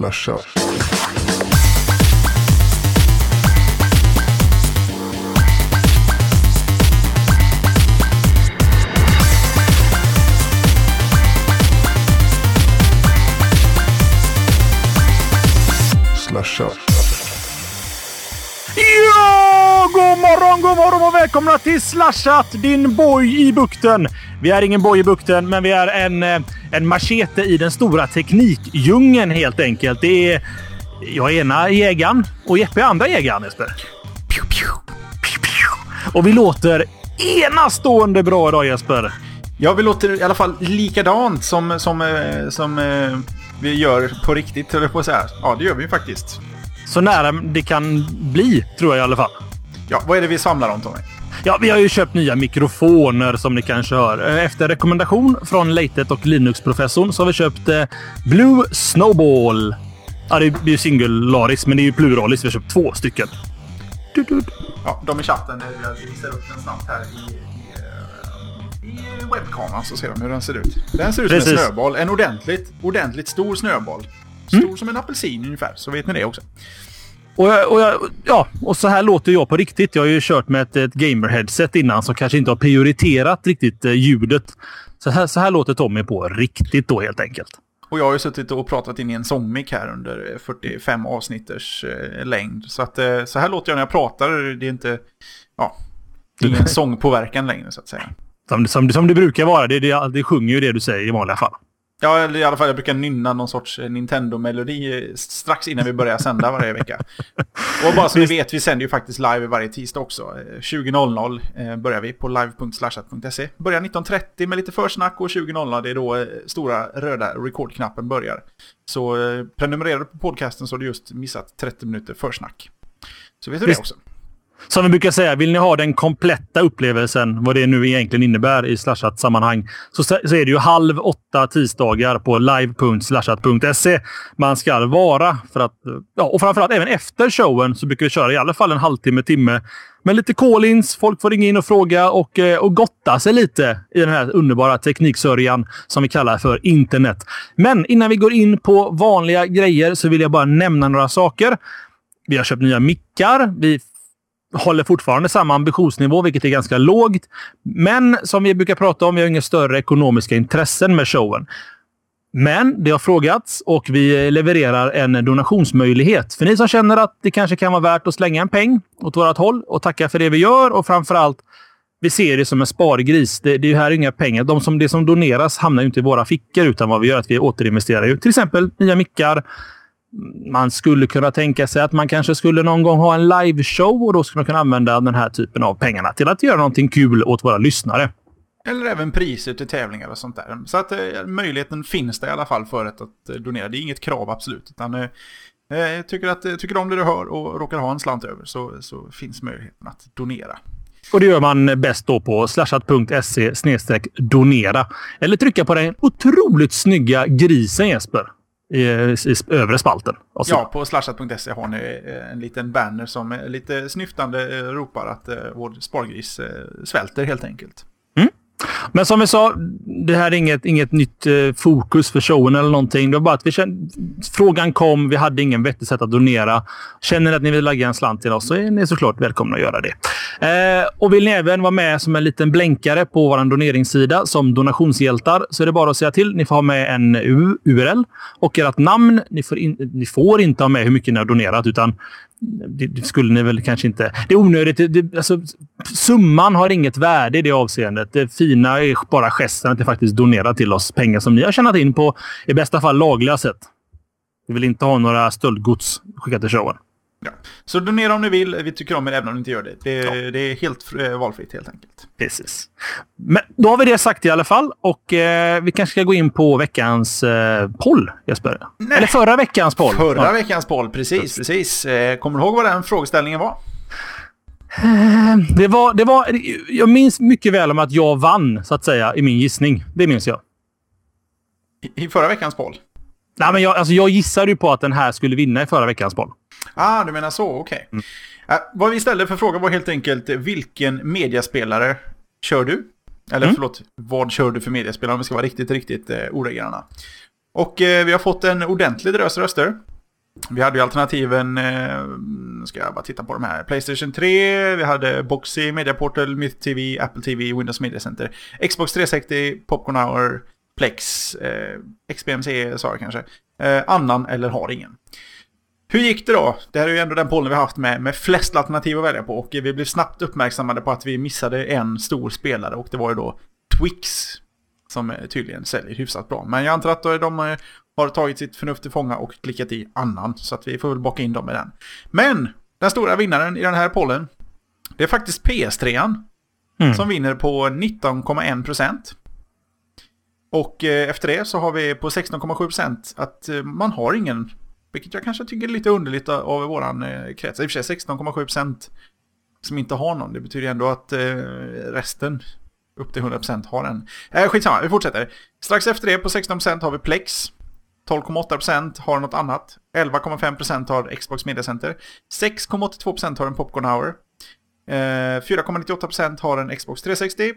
Slasha. Slasha. Ja! God morgon, god morgon och välkomna till Slashat, din boj i bukten. Vi är ingen boj i bukten, men vi är en, eh, en machete i den stora teknikdjungeln helt enkelt. Det är jag är ena jägaren och Jeppe är andra jägaren, Jesper. Pew, pew, pew. Och vi låter enastående bra idag, Jesper. Ja, vi låter i alla fall likadant som, som, eh, som eh, vi gör på riktigt, höll jag på att säga. Ja, det gör vi ju faktiskt. Så nära det kan bli, tror jag i alla fall. Ja, vad är det vi samlar om, Tommy? Ja, vi har ju köpt nya mikrofoner som ni kanske hör. Efter rekommendation från Leitet och Linux-professorn så har vi köpt eh, Blue Snowball. Ja, det är ju singularis, men det är ju pluralis. Vi har köpt två stycken. Du, du. Ja, de i chatten, eh, jag visar upp den snabbt här i, i, eh, i webbkameran så ser de hur den ser ut. Den ser ut som en Precis. snöboll. En ordentligt, ordentligt stor snöboll. Stor som en apelsin ungefär, så vet ni det också. Och, jag, och, jag, ja, och så här låter jag på riktigt. Jag har ju kört med ett, ett gamer-headset innan som kanske inte har prioriterat riktigt eh, ljudet. Så här, så här låter Tommy på riktigt då helt enkelt. Och jag har ju suttit och pratat in i en sångmick här under 45 avsnitters eh, längd. Så att eh, så här låter jag när jag pratar. Det är inte, ja, det är ingen sångpåverkan längre så att säga. Som, som, som det brukar vara. Det, det, det sjunger ju det du säger i vanliga fall. Ja, eller i alla fall jag brukar nynna någon sorts eh, Nintendo-melodi eh, strax innan vi börjar sända varje vecka. Och bara så ni vet, vi sänder ju faktiskt live varje tisdag också. Eh, 20.00 eh, börjar vi på live.slashat.se. Börjar 19.30 med lite försnack och 20.00 det är då stora röda rekordknappen börjar. Så prenumererar du på podcasten så har du just missat 30 minuter försnack. Så vet du det också. Som vi brukar säga, vill ni ha den kompletta upplevelsen, vad det nu egentligen innebär i slashat-sammanhang, så, så är det ju halv åtta tisdagar på live.slashat.se man ska vara. För att, ja, och framförallt även efter showen så brukar vi köra i alla fall en halvtimme, timme med lite call-ins. Folk får ringa in och fråga och, eh, och gotta sig lite i den här underbara tekniksörjan som vi kallar för internet. Men innan vi går in på vanliga grejer så vill jag bara nämna några saker. Vi har köpt nya mickar. Vi håller fortfarande samma ambitionsnivå, vilket är ganska lågt. Men som vi brukar prata om, vi har inga större ekonomiska intressen med showen. Men det har frågats och vi levererar en donationsmöjlighet. För ni som känner att det kanske kan vara värt att slänga en peng åt vårt håll och tacka för det vi gör och framför allt vi ser det som en spargris. Det, det är ju här inga pengar. De som, det som doneras hamnar ju inte i våra fickor utan vad vi gör är att vi återinvesterar ju till exempel nya mickar, man skulle kunna tänka sig att man kanske skulle någon gång ha en liveshow och då skulle man kunna använda den här typen av pengarna till att göra någonting kul åt våra lyssnare. Eller även priser till tävlingar och sånt där. Så att eh, möjligheten finns där i alla fall för ett att eh, donera. Det är inget krav absolut. Utan, eh, eh, tycker, att, eh, tycker om det du hör och råkar ha en slant över så, så finns möjligheten att donera. Och det gör man bäst då på slashat.se donera. Eller trycka på den otroligt snygga grisen Jesper. I, i övre spalten. Ja, på slashat.se har ni eh, en liten banner som är lite snyftande eh, ropar att eh, vår spargris svälter helt enkelt. Men som vi sa, det här är inget, inget nytt eh, fokus för showen eller någonting. Det var bara att vi kände, frågan kom, vi hade ingen vettigt sätt att donera. Känner ni att ni vill lägga en slant till oss så är ni såklart välkomna att göra det. Eh, och vill ni även vara med som en liten blänkare på vår doneringssida som donationshjältar så är det bara att säga till. Ni får ha med en URL och ert namn. Ni får, in, ni får inte ha med hur mycket ni har donerat utan det, det skulle ni väl kanske inte. Det är onödigt. Det, det, alltså, summan har inget värde i det avseendet. Det fina är bara gesten att ni faktiskt donerar till oss pengar som ni har tjänat in på i bästa fall lagliga sätt. Vi vill inte ha några stöldgods skickat till showen. Ja. Så donera om ni vill, vi tycker om er även om ni inte gör det. Det, det är helt eh, valfritt helt enkelt. Precis. Men då har vi det sagt i alla fall och eh, vi kanske ska gå in på veckans eh, poll, Jesper. Nej. Eller förra veckans poll. Förra Ja. veckans poll, precis, precis. Eh, kommer du ihåg vad den frågeställningen var? Det var, det var, jag minns mycket väl om att jag vann, så att säga, i min gissning. Det minns jag. I, i förra veckans poll? Nej, men jag, alltså, jag gissade ju på att den här skulle vinna i förra veckans poll. Ah, du menar så, okej. Mm. Eh, vad vi ställde för fråga var helt enkelt vilken mediaspelare kör du? Eller Mm. förlåt, vad kör du för mediaspelare om vi ska vara riktigt, riktigt eh, oreglerna. Och eh, vi har fått en ordentlig drös röster. Vi hade ju alternativen, eh, ska jag bara titta på de här, Playstation 3, vi hade Boxy, Media Portal, Myth TV, Apple TV, Windows Media Center, Xbox 360, Popcorn Hour, Plex, eh, XBMC sa jag kanske, eh, annan eller har ingen. Hur gick det då? Det här är ju ändå den pollen vi haft med, med flest alternativ att välja på och vi blev snabbt uppmärksammade på att vi missade en stor spelare och det var ju då Twix som tydligen säljer hyfsat bra. Men jag antar att de eh, har tagit sitt förnuft till fånga och klickat i annan. Så att vi får väl baka in dem i den. Men den stora vinnaren i den här pollen, det är faktiskt PS3. Mm. Som vinner på 19,1%. Och eh, efter det så har vi på 16,7% att eh, man har ingen, vilket jag kanske tycker är lite underligt av våran eh, krets. I och för sig 16,7% som inte har någon. Det betyder ändå att eh, resten upp till 100% har en. Eh, skitsamma, vi fortsätter. Strax efter det på 16% har vi Plex. 12,8% har något annat. 11,5% har Xbox Media Center. 6,82% har en Popcorn Hour. Eh, 4,98% har en Xbox 360.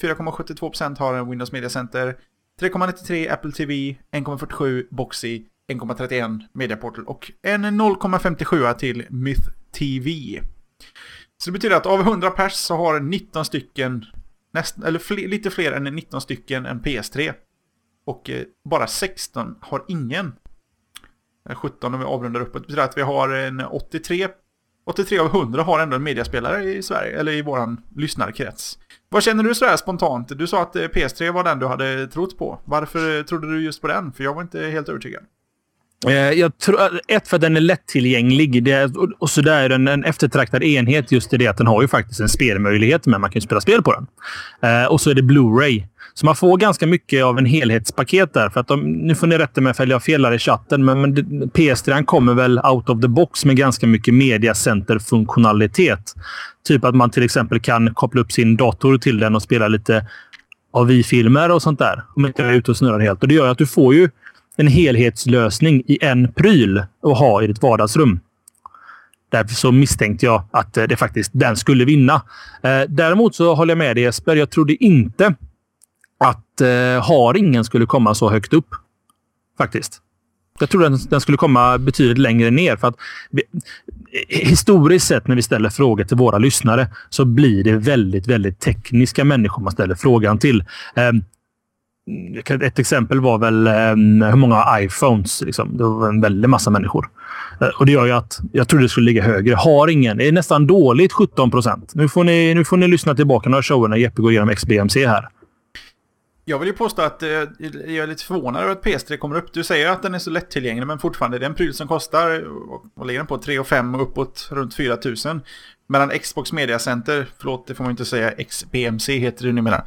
4,72% har en Windows Media Center. 3,93 Apple TV. 1,47 Boxy. 1,31 Mediaportal och en 0,57 till Myth TV. Så det betyder att av 100 pers så har 19 stycken Näst, eller fler, lite fler än 19 stycken en PS3. Och eh, bara 16 har ingen. Eh, 17 om vi avrundar uppåt. Det betyder att vi har en 83. 83 av 100 har ändå en mediaspelare i Sverige, eller i våran lyssnarkrets. Vad känner du sådär spontant? Du sa att eh, PS3 var den du hade trott på. Varför eh, trodde du just på den? För jag var inte helt övertygad. Eh, jag tror, ett, för att den är lättillgänglig. Det, och så där är den en eftertraktad enhet just i det att den har ju faktiskt en spelmöjlighet, men man kan ju spela spel på den. Eh, och så är det Blu-ray. Så man får ganska mycket av en helhetspaket där. För att de, nu får ni rätta mig ifall jag felar i chatten, men, men PS3 kommer väl out of the box med ganska mycket mediacenter-funktionalitet. Typ att man till exempel kan koppla upp sin dator till den och spela lite AVI-filmer och sånt där. Om inte jag är ute och snurrar helt. Och det gör att du får ju en helhetslösning i en pryl att ha i ditt vardagsrum. Därför så misstänkte jag att eh, det faktiskt den skulle vinna. Eh, däremot så håller jag med dig Jesper. Jag trodde inte att eh, Haringen skulle komma så högt upp. Faktiskt. Jag trodde att den skulle komma betydligt längre ner. För att vi, historiskt sett när vi ställer frågor till våra lyssnare så blir det väldigt, väldigt tekniska människor man ställer frågan till. Ehm, ett exempel var väl ehm, hur många iPhones. Liksom. Det var en väldig massa människor. Eh, och Det gör ju att jag trodde det skulle ligga högre. Har ingen. Det är nästan dåligt 17 procent. Nu, får ni, nu får ni lyssna tillbaka några shower när Jeppe går igenom XBMC här. Jag vill ju påstå att eh, jag är lite förvånad över att PS3 kommer upp. Du säger att den är så lättillgänglig, men fortfarande det är en pryl som kostar, vad ligger den på, 3 5 och uppåt runt 4 000. Medan Xbox Media Center, förlåt det får man inte säga, XBMC heter det numera,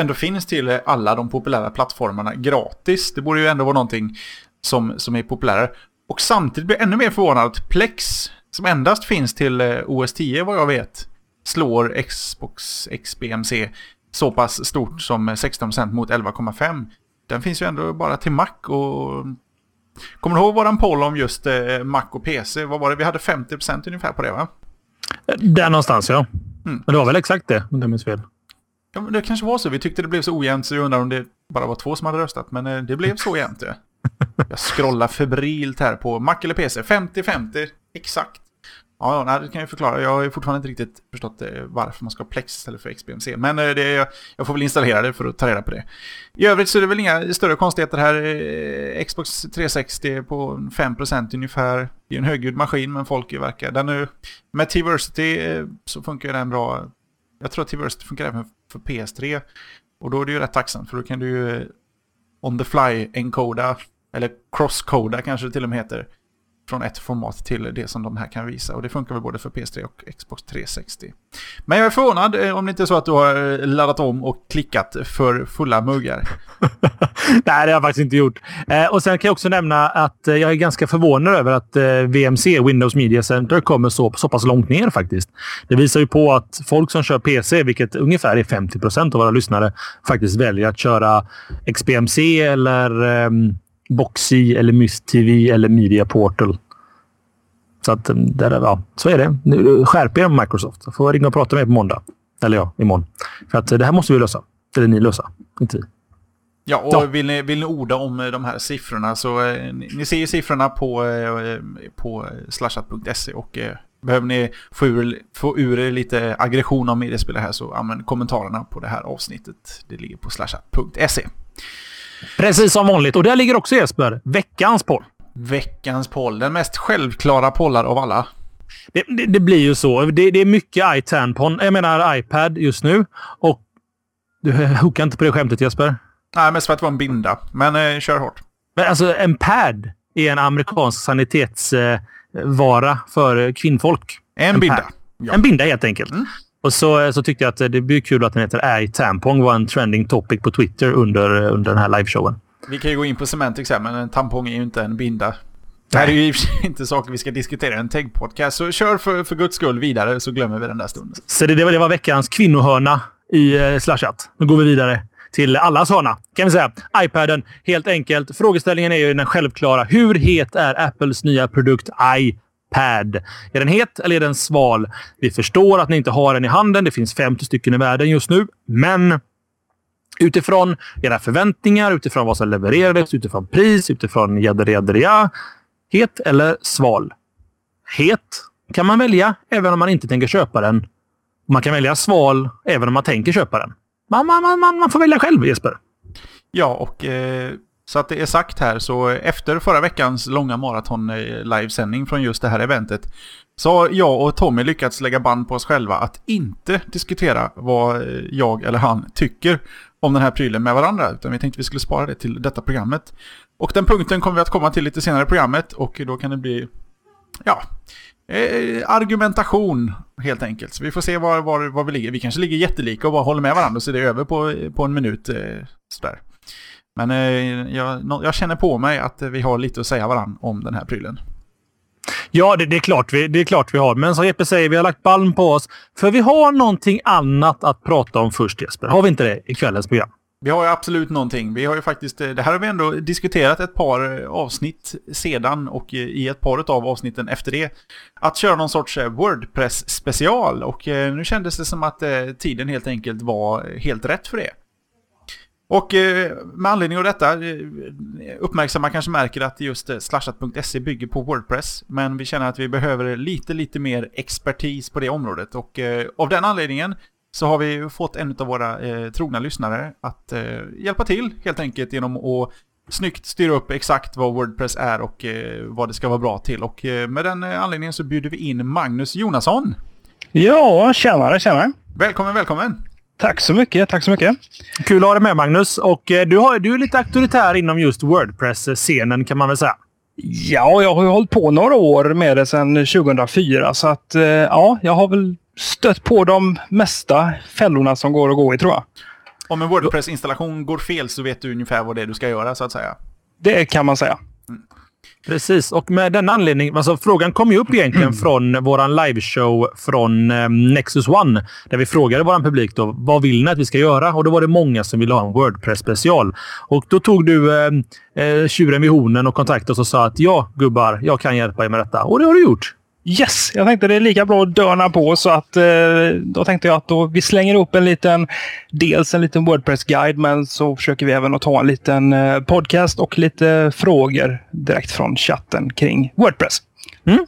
ändå finns till alla de populära plattformarna gratis. Det borde ju ändå vara någonting som, som är populärare. Och samtidigt blir jag ännu mer förvånad att Plex, som endast finns till eh, OS 10 vad jag vet, slår Xbox XBMC så pass stort som 16% mot 11,5. Den finns ju ändå bara till Mac och... Kommer du ihåg våran poll om just eh, Mac och PC? Vad var det? Vi hade 50% ungefär på det va? Där någonstans ja. Mm. Men det var väl exakt det, om det minns fel. Ja, men det kanske var så. Vi tyckte det blev så ojämnt så jag undrar om det bara var två som hade röstat. Men eh, det blev så jämnt. Ja. Jag scrollar febrilt här på Mac eller PC. 50-50, exakt. Ja, nej, det kan jag förklara. Jag har fortfarande inte riktigt förstått eh, varför man ska ha Plex istället för XBMC. Men eh, det, jag får väl installera det för att ta reda på det. I övrigt så är det väl inga större konstigheter här. Xbox 360 på 5% ungefär. Det är en högljudd maskin, men folk verkar... Den är, med T-Versity så funkar den bra. Jag tror att T-Versity funkar även för PS3. Och då är det ju rätt tacksamt för då kan du ju on the fly encoda, eller cross-coda kanske det till och med heter, från ett format till det som de här kan visa. Och det funkar väl både för PS3 och Xbox 360. Men jag är förvånad eh, om det inte är så att du har eh, laddat om och klickat för fulla muggar. Nej, det har jag faktiskt inte gjort. Eh, och Sen kan jag också nämna att eh, jag är ganska förvånad över att eh, VMC, Windows Media Center, kommer så, så pass långt ner faktiskt. Det visar ju på att folk som kör PC, vilket ungefär är 50 procent av våra lyssnare, faktiskt väljer att köra XBMC eller eh, Boxy eller Myst TV eller Media Portal. Så att, mm, där, ja, så är det. Nu, skärp er Microsoft. Jag får ringa och prata med er på måndag. Eller ja, imorgon. För att det här måste vi lösa. Eller ni lösa. Inte vi. Ja, och ja. Vill, ni, vill ni orda om eh, de här siffrorna så eh, ni, ni ser ju siffrorna på, eh, på slashat.se och eh, behöver ni få ur, få ur er lite aggression av mediespelare här så använd kommentarerna på det här avsnittet. Det ligger på slashat.se. Precis som vanligt. Och där ligger också Jesper, veckans poll. Veckans poll. Den mest självklara pollar av alla. Det, det, det blir ju så. Det, det är mycket iTampon, jag menar iPad just nu. Och du hookar inte på det skämtet Jesper? Nej, mest för att det var en binda. Men eh, kör hårt. Men alltså en pad är en amerikansk sanitetsvara eh, för kvinnfolk. En, en binda. Ja. En binda helt enkelt. Mm. Och så, så tyckte jag att det blir kul att den heter iTampong var en trending topic på Twitter under, under den här liveshowen. Vi kan ju gå in på semantics här, men en tampong är ju inte en binda. Det här är ju inte saker vi ska diskutera i en tech-podcast, så kör för, för guds skull vidare så glömmer vi den där stunden. Så det, det var veckans kvinnohörna i eh, Slashat. Nu går vi vidare till allas hörna, kan vi säga. iPaden, helt enkelt. Frågeställningen är ju den självklara. Hur het är Apples nya produkt iPad? PAD. Är den het eller är den sval? Vi förstår att ni inte har den i handen. Det finns 50 stycken i världen just nu, men utifrån era förväntningar, utifrån vad som levererades, utifrån pris, utifrån jadda Het eller sval? Het kan man välja även om man inte tänker köpa den. Man kan välja sval även om man tänker köpa den. Man, man, man, man får välja själv, Jesper. Ja, och eh, så att det är sagt här så efter förra veckans långa maraton-livesändning eh, från just det här eventet så har jag och Tommy lyckats lägga band på oss själva att inte diskutera vad eh, jag eller han tycker om den här prylen med varandra. Utan vi tänkte vi skulle spara det till detta programmet. Och den punkten kommer vi att komma till lite senare i programmet och då kan det bli, ja, eh, argumentation helt enkelt. Så vi får se var, var, var vi ligger. Vi kanske ligger jättelika och bara håller med varandra så det är över på, på en minut. Eh, sådär. Men eh, jag, jag, känner på mig att vi har lite att säga varandra om den här prylen. Ja, det, det, är klart vi, det är klart vi har. Men som Jeppe säger, vi har lagt balm på oss. För vi har någonting annat att prata om först Jesper. Har vi inte det i kvällens program? Vi har ju absolut någonting. Vi har ju faktiskt, eh, det här har vi ändå diskuterat ett par eh, avsnitt sedan och i ett par av avsnitten efter det. Att köra någon sorts eh, Wordpress special och nu kändes det som att tiden helt enkelt var helt rätt för det. Och med anledning av detta, uppmärksamma kanske märker att just slashat.se bygger på Wordpress. Men vi känner att vi behöver lite, lite mer expertis på det området. Och av den anledningen så har vi fått en av våra eh, trogna lyssnare att eh, hjälpa till helt enkelt genom att snyggt styra upp exakt vad Wordpress är och eh, vad det ska vara bra till. Och eh, med den eh, anledningen så bjuder vi in Magnus Jonasson. Ja, tjenare, tjenare. Välkommen, välkommen. Tack så mycket, tack så mycket. Kul att ha dig med Magnus. Och eh, du, har, du är lite auktoritär inom just Wordpress-scenen kan man väl säga. Ja, jag har ju hållit på några år med det sedan 2004 så att ja, jag har väl stött på de mesta fällorna som går att gå i tror jag. Om en Wordpress-installation går fel så vet du ungefär vad det är du ska göra så att säga. Det kan man säga. Mm. Precis, och med den anledningen, alltså frågan kom ju upp egentligen mm. från vår liveshow från eh, Nexus One. Där vi frågade vår publik då, vad vill ni att vi ska göra? Och då var det många som ville ha en Wordpress-special. Och då tog du eh, eh, tjuren vid hornen och kontaktade oss och sa att ja, gubbar, jag kan hjälpa er med detta. Och det har du gjort. Yes! Jag tänkte det är lika bra att dörna på så att eh, då tänkte jag att då vi slänger upp en liten, dels en liten Wordpress-guide men så försöker vi även att ta en liten eh, podcast och lite frågor direkt från chatten kring Wordpress. Mm.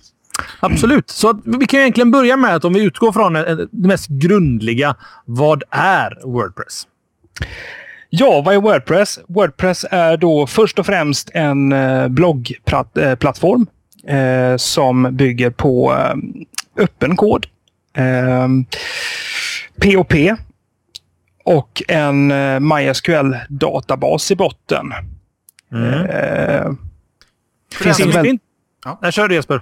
Absolut. Så vi kan egentligen börja med att om vi utgår från det mest grundliga. Vad är Wordpress? Ja, vad är Wordpress? Wordpress är då först och främst en eh, bloggplattform eh, som bygger på eh, öppen kod. Eh, POP och en eh, MySQL-databas i botten. Mm. Eh, för den som inte... Ja. Kör det Jesper.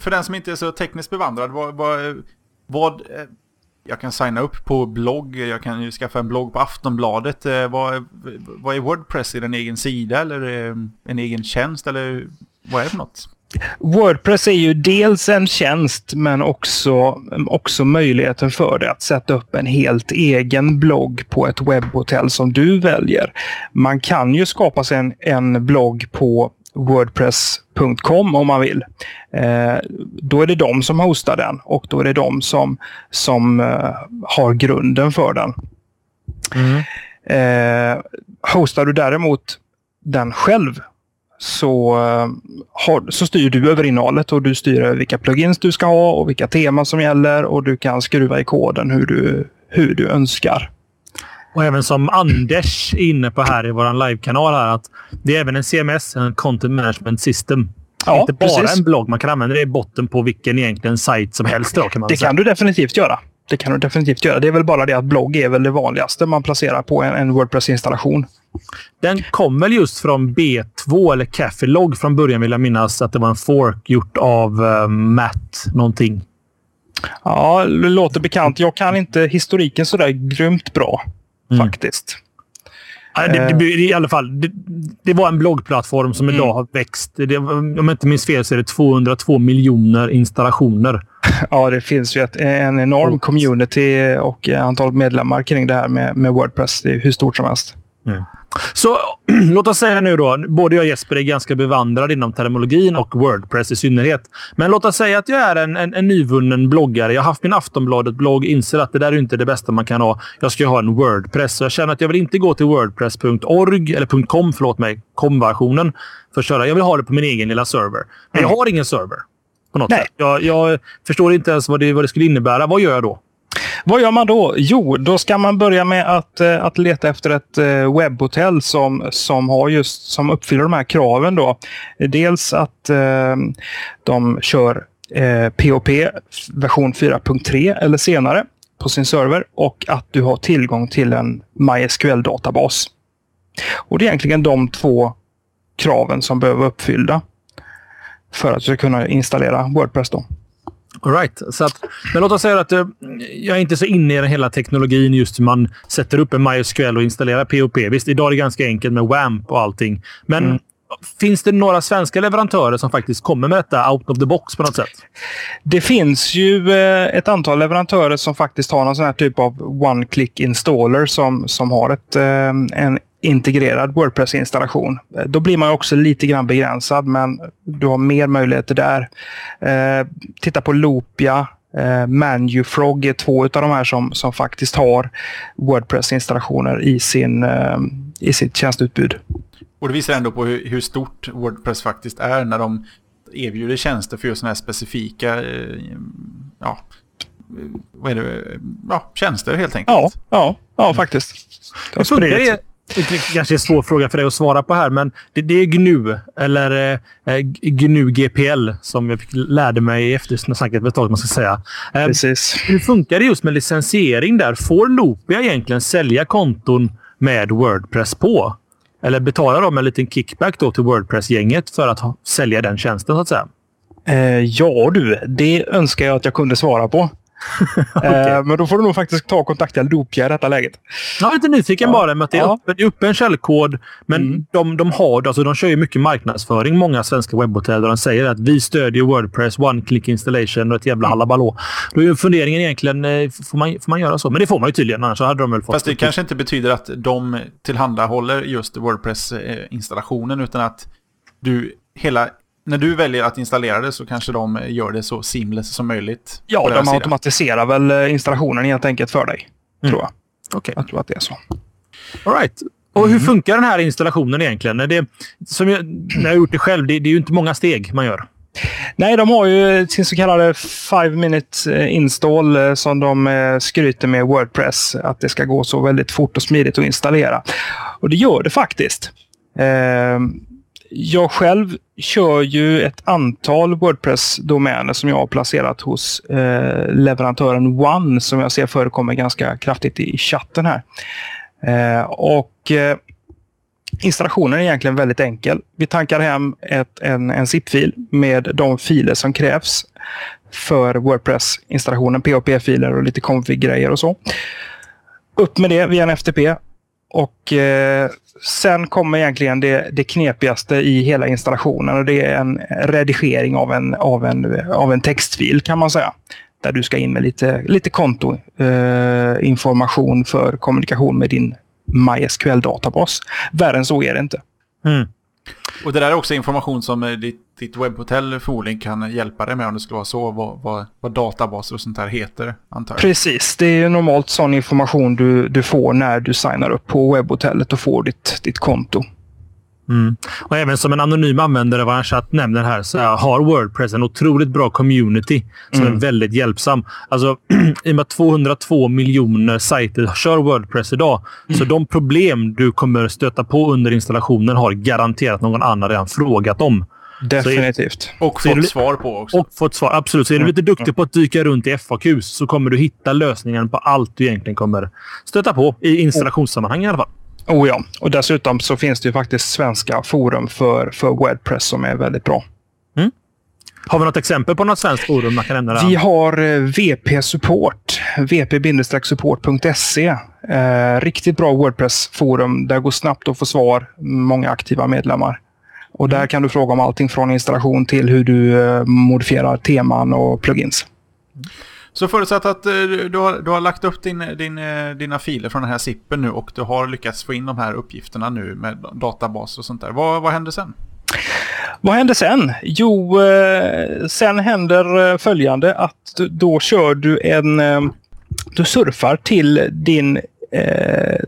För den som inte är så tekniskt bevandrad, vad, vad, vad eh, jag kan signa upp på blogg, jag kan ju skaffa en blogg på Aftonbladet. Eh, vad, vad är Wordpress? Är det en egen sida eller eh, en egen tjänst eller vad är det för något? Wordpress är ju dels en tjänst men också, också möjligheten för dig att sätta upp en helt egen blogg på ett webbhotell som du väljer. Man kan ju skapa sig en, en blogg på Wordpress.com om man vill. Eh, då är det de som hostar den och då är det de som, som eh, har grunden för den. Mm. Eh, hostar du däremot den själv så, eh, har, så styr du över innehållet och du styr över vilka plugins du ska ha och vilka teman som gäller och du kan skruva i koden hur du, hur du önskar. Och även som Anders är inne på här i vår livekanal här att det är även en CMS, en Content Management System. Ja, Inte bara precis. en blogg. Man kan använda det i botten på vilken egentligen sajt som helst. Då, kan man Det säga. kan du definitivt göra. Det kan du definitivt göra. Det är väl bara det att blogg är väl det vanligaste man placerar på en, en Wordpress-installation. Den kom väl just från B2 eller Café Log från början vill jag minnas att det var en fork gjort av uh, Matt någonting. Ja, det låter bekant. Jag kan inte historiken sådär grymt bra Mm. faktiskt. Ja, Det, Eh. det, I alla fall, det, det var en bloggplattform som idag Mm. har växt. Det, om jag inte minns fel så är det 202 miljoner installationer. Ja, det finns ju ett, en enorm community och antal medlemmar kring det här med, med Wordpress. Det är hur stort som helst. Så låt oss säga nu då, både jag och Jesper är ganska bevandrade inom terminologin och Wordpress i synnerhet. Men låt oss säga att jag är en, en, en nyvunnen bloggare. Jag har haft min Aftonbladet-blogg, inser att det där är inte det bästa man kan ha. Jag ska ju ha en Wordpress. Så jag känner att jag vill inte gå till wordpress.org, eller .com, förlåt mig, com-versionen för att köra. Jag vill ha det på min egen lilla server. Men jag har ingen server. På något Nej. sätt. Jag, jag förstår inte ens vad det, vad det skulle innebära. Vad gör jag då? Vad gör man då? Jo, då ska man börja med att, eh, att leta efter ett eh, webbhotell som, som, har just, som uppfyller de här kraven. Då. Dels att eh, de kör eh, POP version 4.3 eller senare på sin server och att du har tillgång till en MySQL-databas. Och Det är egentligen de två kraven som behöver uppfyllda för att du ska kunna installera Wordpress. Då. All right. så att, men låt oss säga att eh, jag är inte så inne i den hela teknologin just hur man sätter upp en MySQL och installerar POP. Visst, idag är det ganska enkelt med WAMP och allting. Men Mm. finns det några svenska leverantörer som faktiskt kommer med detta out of the box på något sätt? Det finns ju eh, ett antal leverantörer som faktiskt har någon sån här typ av one-click installer som, som har ett, eh, en integrerad Wordpress-installation. Eh, Då blir man också lite grann begränsad, men du har mer möjligheter där. Eh, titta på Loopia. Eh, Manufrog är två av de här som, som faktiskt har Wordpress-installationer i, sin, eh, i sitt tjänstutbud. Och det visar ändå på hur, hur stort Wordpress faktiskt är när de erbjuder tjänster för just sådana här specifika eh, ja, eh, vad är det? Ja, tjänster helt enkelt. Ja, ja, ja faktiskt. Det funkar. Det? Kanske är en svår fråga för dig att svara på här, men det, det är GNU, eller eh, GNU GPL, som jag fick, lärde mig i eftersnacket för ett tag, man ska säga. Eh, Precis. Hur funkar det just med licensiering där? Får Loopia egentligen sälja konton med Wordpress på? Eller betalar de en liten kickback då till Wordpress-gänget för att ha, sälja den tjänsten, så att säga? Eh, ja du, det önskar jag att jag kunde svara på. eh, men då får du nog faktiskt ta och kontakta Loopia i detta läget. Jag är lite nyfiken Ja. bara med att det är, Ja. uppe, det är uppe en källkod, men Mm. de, de, har, alltså de kör ju mycket marknadsföring, många svenska webbhotell, där de säger att vi stödjer Wordpress, one-click installation och ett Mm. jävla halabalå. Då är ju funderingen egentligen, eh, får man, får man göra så? Men det får man ju tydligen, annars hade de väl fått... Fast det kanske inte betyder att de tillhandahåller just Wordpress-installationen utan att du hela... När du väljer att installera det så kanske de gör det så seamless som möjligt. Ja, de automatiserar väl eh, installationen helt enkelt för dig. Mm. Tror jag. Okej. Jag tror att det är så. All right. Och Mm. hur funkar den här installationen egentligen? Det, som jag, när jag har gjort det själv, det, det är ju inte många steg man gör. Nej, de har ju sin så kallade 5 minute eh, install eh, som de skryter med Wordpress. Att det ska gå så väldigt fort och smidigt att installera. Och det gör det faktiskt. Jag själv kör ju ett antal Wordpress-domäner som jag har placerat hos eh, leverantören One som jag ser förekommer ganska kraftigt i chatten här. Eh, och eh, Installationen är egentligen väldigt enkel. Vi tankar hem ett, en, en zip-fil med de filer som krävs för Wordpress-installationen. PHP-filer och lite config-grejer och så. Upp med det via en FTP. Och eh, sen kommer egentligen det, det knepigaste i hela installationen och det är en redigering av en, av en, av en textfil kan man säga. Där du ska in med lite, lite kontoinformation eh, för kommunikation med din MySQL-databas. Värre än så är det inte. Mm. Och det där är också information som eh, ditt, ditt webbhotell förmodligen kan hjälpa dig med om det skulle vara så. Vad, vad, vad databaser och sånt där heter, antar jag. Precis, det är normalt sån information du, du får när du signar upp på webbhotellet och får ditt, ditt konto. Mm. Och även som en anonym användare vad chatt nämner här så har Wordpress en otroligt bra community som mm. är väldigt hjälpsam. Alltså, I och med att 202 miljoner sajter kör Wordpress idag, mm. så de problem du kommer stöta på under installationen har garanterat någon annan redan frågat om. Definitivt. Är, och fått svar på också. Och fått svar, absolut. Så är du lite duktig på att dyka runt i FAQs så kommer du hitta lösningen på allt du egentligen kommer stöta på i installationssammanhang i alla fall. Oh ja, och dessutom så finns det ju faktiskt svenska forum för, för Wordpress som är väldigt bra. Mm. Har vi något exempel på något svenskt forum man kan nämna? Vi har eh, VP Support, vp-support.se. Eh, riktigt bra Wordpress-forum. Där går snabbt att få svar. Många aktiva medlemmar. Och där mm. kan du fråga om allting från installation till hur du eh, modifierar teman och plugins. Så förutsatt att eh, du har, du har lagt upp din, din, eh, dina filer från den här sippen nu och du har lyckats få in de här uppgifterna nu med databas och sånt där. Vad, vad händer sen? Vad händer sen? Jo, eh, sen händer följande att då kör du en... Du surfar till din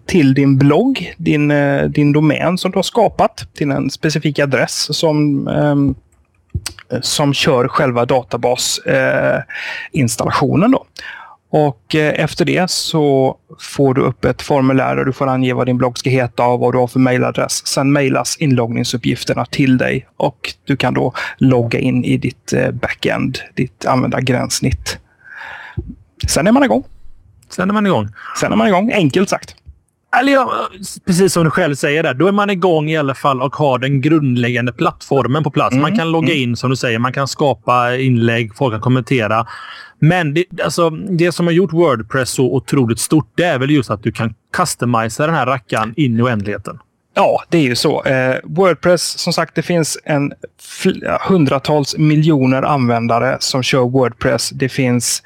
till din blogg, din, din domän som du har skapat till en specifik adress som ehm, som kör själva databasinstallationen. Eh, och eh, efter det så får du upp ett formulär där du får ange vad din blogg ska heta och vad du har för mailadress. Sen mailas inloggningsuppgifterna till dig och du kan då logga in i ditt eh, backend, ditt användargränssnitt. Sen är man igång. Sen är man igång. Sen är man igång, enkelt sagt. Eller ja, precis som du själv säger där. Då är man igång i alla fall och har den grundläggande plattformen på plats. Mm. Man kan logga mm. in som du säger. Man kan skapa inlägg, folk kan kommentera. Men det, alltså, det som har gjort Wordpress så otroligt stort, det är väl just att du kan customisa den här rackaren in i oändligheten. Ja, det är ju så. Eh, Wordpress, som sagt, det finns en hundratals miljoner användare som kör Wordpress. Det finns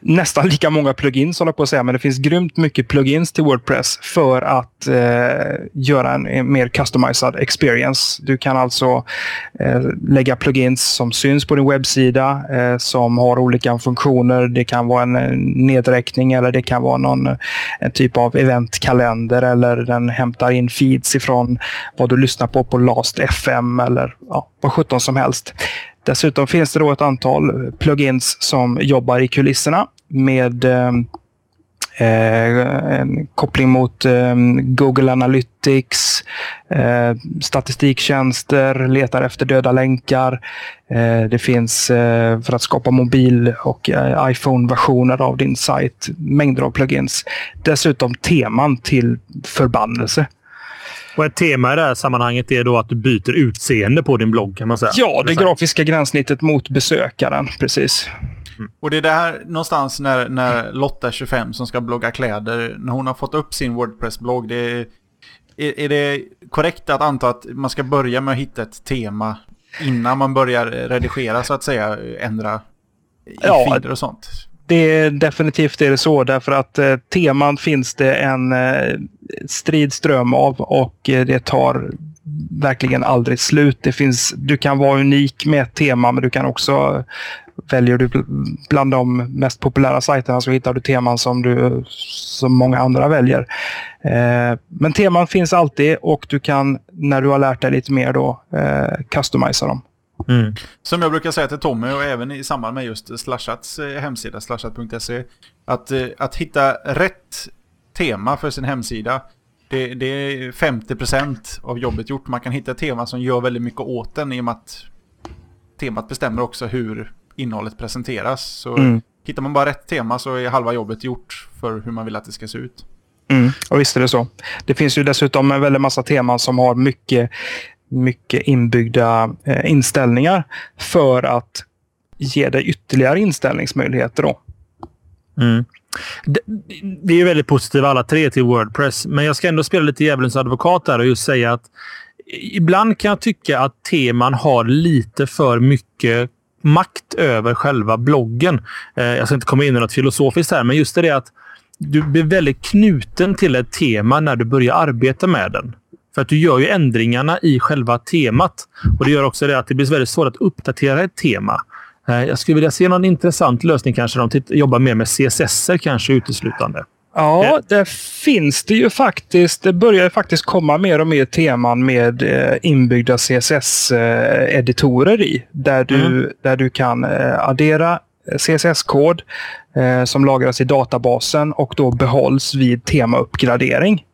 nästan lika många plugins, håller på att säga, men det finns grymt mycket plugins till Wordpress för att eh, göra en, mer customized experience. Du kan alltså eh, lägga plugins som syns på din webbsida, eh, som har olika funktioner. Det kan vara en, nedräkning eller det kan vara någon en typ av eventkalender eller den hämtar in feeds ifrån vad du lyssnar på på Last FM eller ja, vad sjutton som helst. Dessutom finns det då ett antal plugins som jobbar i kulisserna med eh, eh, en koppling mot eh, Google Analytics, eh, statistiktjänster, letar efter döda länkar. Eh, det finns eh, för att skapa mobil och eh, iPhone-versioner av din sajt, mängder av plugins. Dessutom teman till förbannelse. Och ett tema i det här sammanhanget är då att du byter utseende på din blogg kan man säga. Ja, det grafiska gränssnittet mot besökaren. Precis. Mm. Och det är där någonstans när, när Lotta 25 som ska blogga kläder, när hon har fått upp sin Wordpress-blogg, det är, är, är det korrekt att anta att man ska börja med att hitta ett tema innan man börjar redigera så att säga, ändra i ja, feeder och sånt? Det är definitivt är det så därför att eh, teman finns det en eh, strid ström av och det tar verkligen aldrig slut. Det finns, du kan vara unik med ett tema men du kan också väljer du bland de mest populära sajterna så hittar du teman som, du, som många andra väljer. Eh, men teman finns alltid och du kan när du har lärt dig lite mer då eh, customisa dem. Mm. Som jag brukar säga till Tommy och även i samband med just Slashats eh, hemsida, slashat.se, att, eh, att hitta rätt tema för sin hemsida, det, det är 50% av jobbet gjort. Man kan hitta ett tema som gör väldigt mycket åt den i och med att temat bestämmer också hur innehållet presenteras. Så mm. hittar man bara rätt tema så är halva jobbet gjort för hur man vill att det ska se ut. Mm. Och visst är det så. Det finns ju dessutom en väldigt massa teman som har mycket mycket inbyggda eh, inställningar för att ge dig ytterligare inställningsmöjligheter. Då. Mm. Vi är väldigt positiva alla tre till Wordpress, men jag ska ändå spela lite djävulens advokat där och just säga att ibland kan jag tycka att teman har lite för mycket makt över själva bloggen. Eh, jag ska inte komma in i något filosofiskt här, men just det att du blir väldigt knuten till ett tema när du börjar arbeta med den. För att du gör ju ändringarna i själva temat. Och Det gör också det att det blir väldigt svårt att uppdatera ett tema. Eh, jag skulle vilja se någon intressant lösning kanske. De jobbar mer med CSS kanske uteslutande. Ja, det finns det ju faktiskt. Det börjar ju faktiskt komma mer och mer teman med eh, inbyggda CSS-editorer i. Där du, mm. där du kan eh, addera CSS-kod som lagras i databasen och då behålls vid temauppgradering.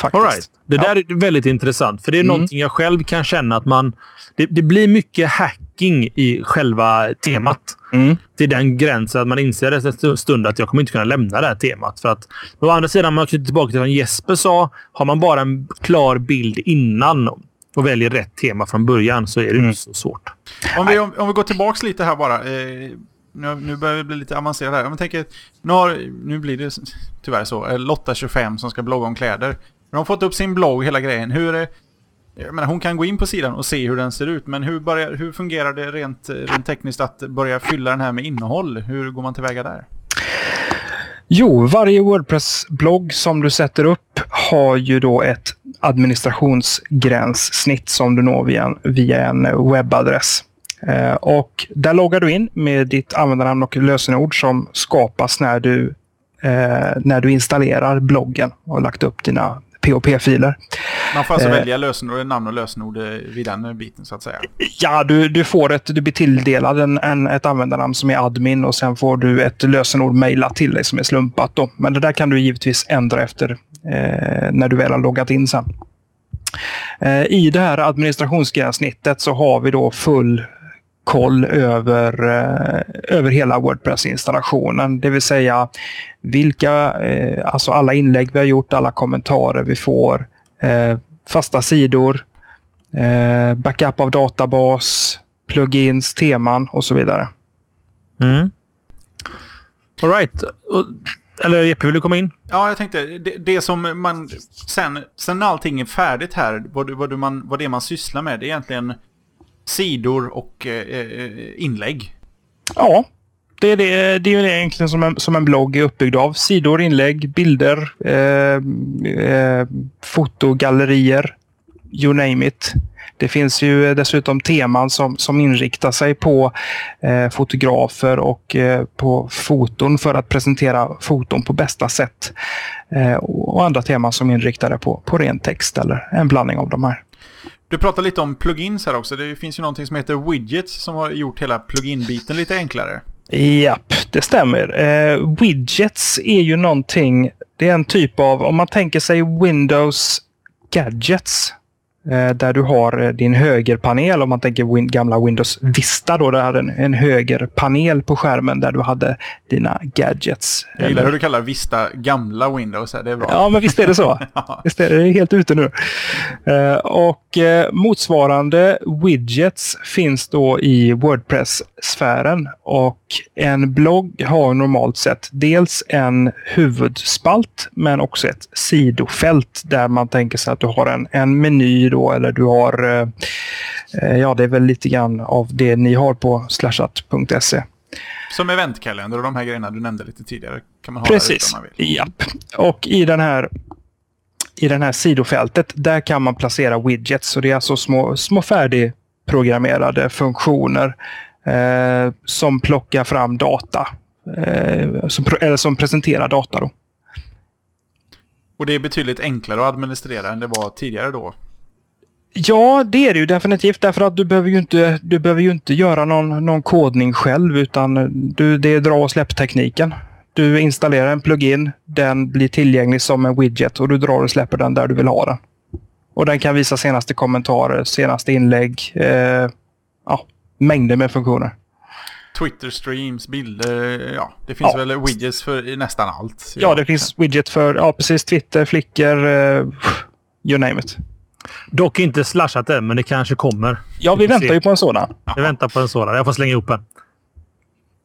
Faktiskt. All right. Det där är väldigt intressant, för det är mm. någonting jag själv kan känna att man... Det, det blir mycket hacking i själva temat. Mm. Till den gränsen att man inser efter en stund att jag kommer inte kunna lämna det här temat. För att, å andra sidan, man knyter tillbaka till vad Jesper sa, har man bara en klar bild innan och väljer rätt tema från början så är det mm. inte så svårt. Om vi, om, om vi går tillbaka lite här bara. Eh, nu, nu börjar vi bli lite avancerade här. Om tänker, nu, har, nu blir det tyvärr så. Eh, Lotta 25 som ska blogga om kläder. De har fått upp sin blogg, hela grejen. Hur är, jag menar, hon kan gå in på sidan och se hur den ser ut, men hur, börjar, hur fungerar det rent, rent tekniskt att börja fylla den här med innehåll? Hur går man tillväga där? Jo, varje Wordpress-blogg som du sätter upp har ju då ett administrationsgränssnitt som du når via en, via en webbadress. Eh, och där loggar du in med ditt användarnamn och lösenord som skapas när du, eh, när du installerar bloggen och lagt upp dina POP-filer. Man får alltså eh, välja lösenord, namn och lösenord vid den biten så att säga? Ja, du, du, får ett, du blir tilldelad en, en, ett användarnamn som är admin och sen får du ett lösenord mejlat till dig som är slumpat. Då. Men det där kan du givetvis ändra efter eh, när du väl har loggat in sen. Eh, I det här administrationsgränssnittet så har vi då full koll över, eh, över hela Wordpress-installationen. Det vill säga vilka, eh, alltså alla inlägg vi har gjort, alla kommentarer vi får, eh, fasta sidor, backup av databas, plugins, teman och så vidare. Mm. All right. Eller Jeppe, vill du komma in? Ja, jag tänkte det, det, som man sen, sen när allting är färdigt här, vad, vad, man, vad det man sysslar med, det är egentligen sidor och eh, eh, inlägg. Ja, det är, det, det är egentligen som en, som en blogg är uppbyggd av. Sidor, inlägg, bilder, eh, eh, fotogallerier, you name it. Det finns ju dessutom teman som, som inriktar sig på eh, fotografer och eh, på foton för att presentera foton på bästa sätt. Eh, och andra teman som är inriktade på, på ren text eller en blandning av de här. Du pratar lite om plugins här också. Det finns ju någonting som heter widgets som har gjort hela plugin-biten lite enklare. Japp, det stämmer. Eh, widgets är ju någonting, det är en typ av, om man tänker sig Windows Gadgets där du har eh, din högerpanel, om man tänker gamla Windows Vista, då, där hade en, en högerpanel på skärmen där du hade dina gadgets. Jag gillar hur du kallar Vista gamla Windows. Det är bra. Ja, men visst är det så. visst är det helt ute nu. Och motsvarande widgets finns då i Wordpress-sfären. Och en blogg har normalt sett dels en huvudspalt, men också ett sidofält där man tänker sig att du har en, en meny då, eller du har, eh, ja det är väl lite grann av det ni har på slashat.se. Som eventkalender och de här grejerna du nämnde lite tidigare. Kan man ha Precis, om man vill. Japp. Och i den här i den här sidofältet, där kan man placera widgets. Så det är alltså små, små färdigprogrammerade funktioner eh, som plockar fram data. Eh, som, eller som presenterar data. Då. Och det är betydligt enklare att administrera än det var tidigare då? Ja, det är det ju definitivt därför att du behöver ju inte, du behöver ju inte göra någon, någon kodning själv utan du, det är dra och släpp-tekniken. Du installerar en plugin, den blir tillgänglig som en widget och du drar och släpper den där du vill ha den. Och den kan visa senaste kommentarer, senaste inlägg, eh, ja, mängder med funktioner. Twitter-streams, bilder, ja. Det finns ja. väl widgets för nästan allt. Ja, det finns widget för, ja precis, Twitter, Flickr, eh, you name it. Dock inte slashat än, men det kanske kommer. Ja, vi, vi väntar se. ju på en sådan. Vi väntar på en sådan. Jag får slänga ihop en.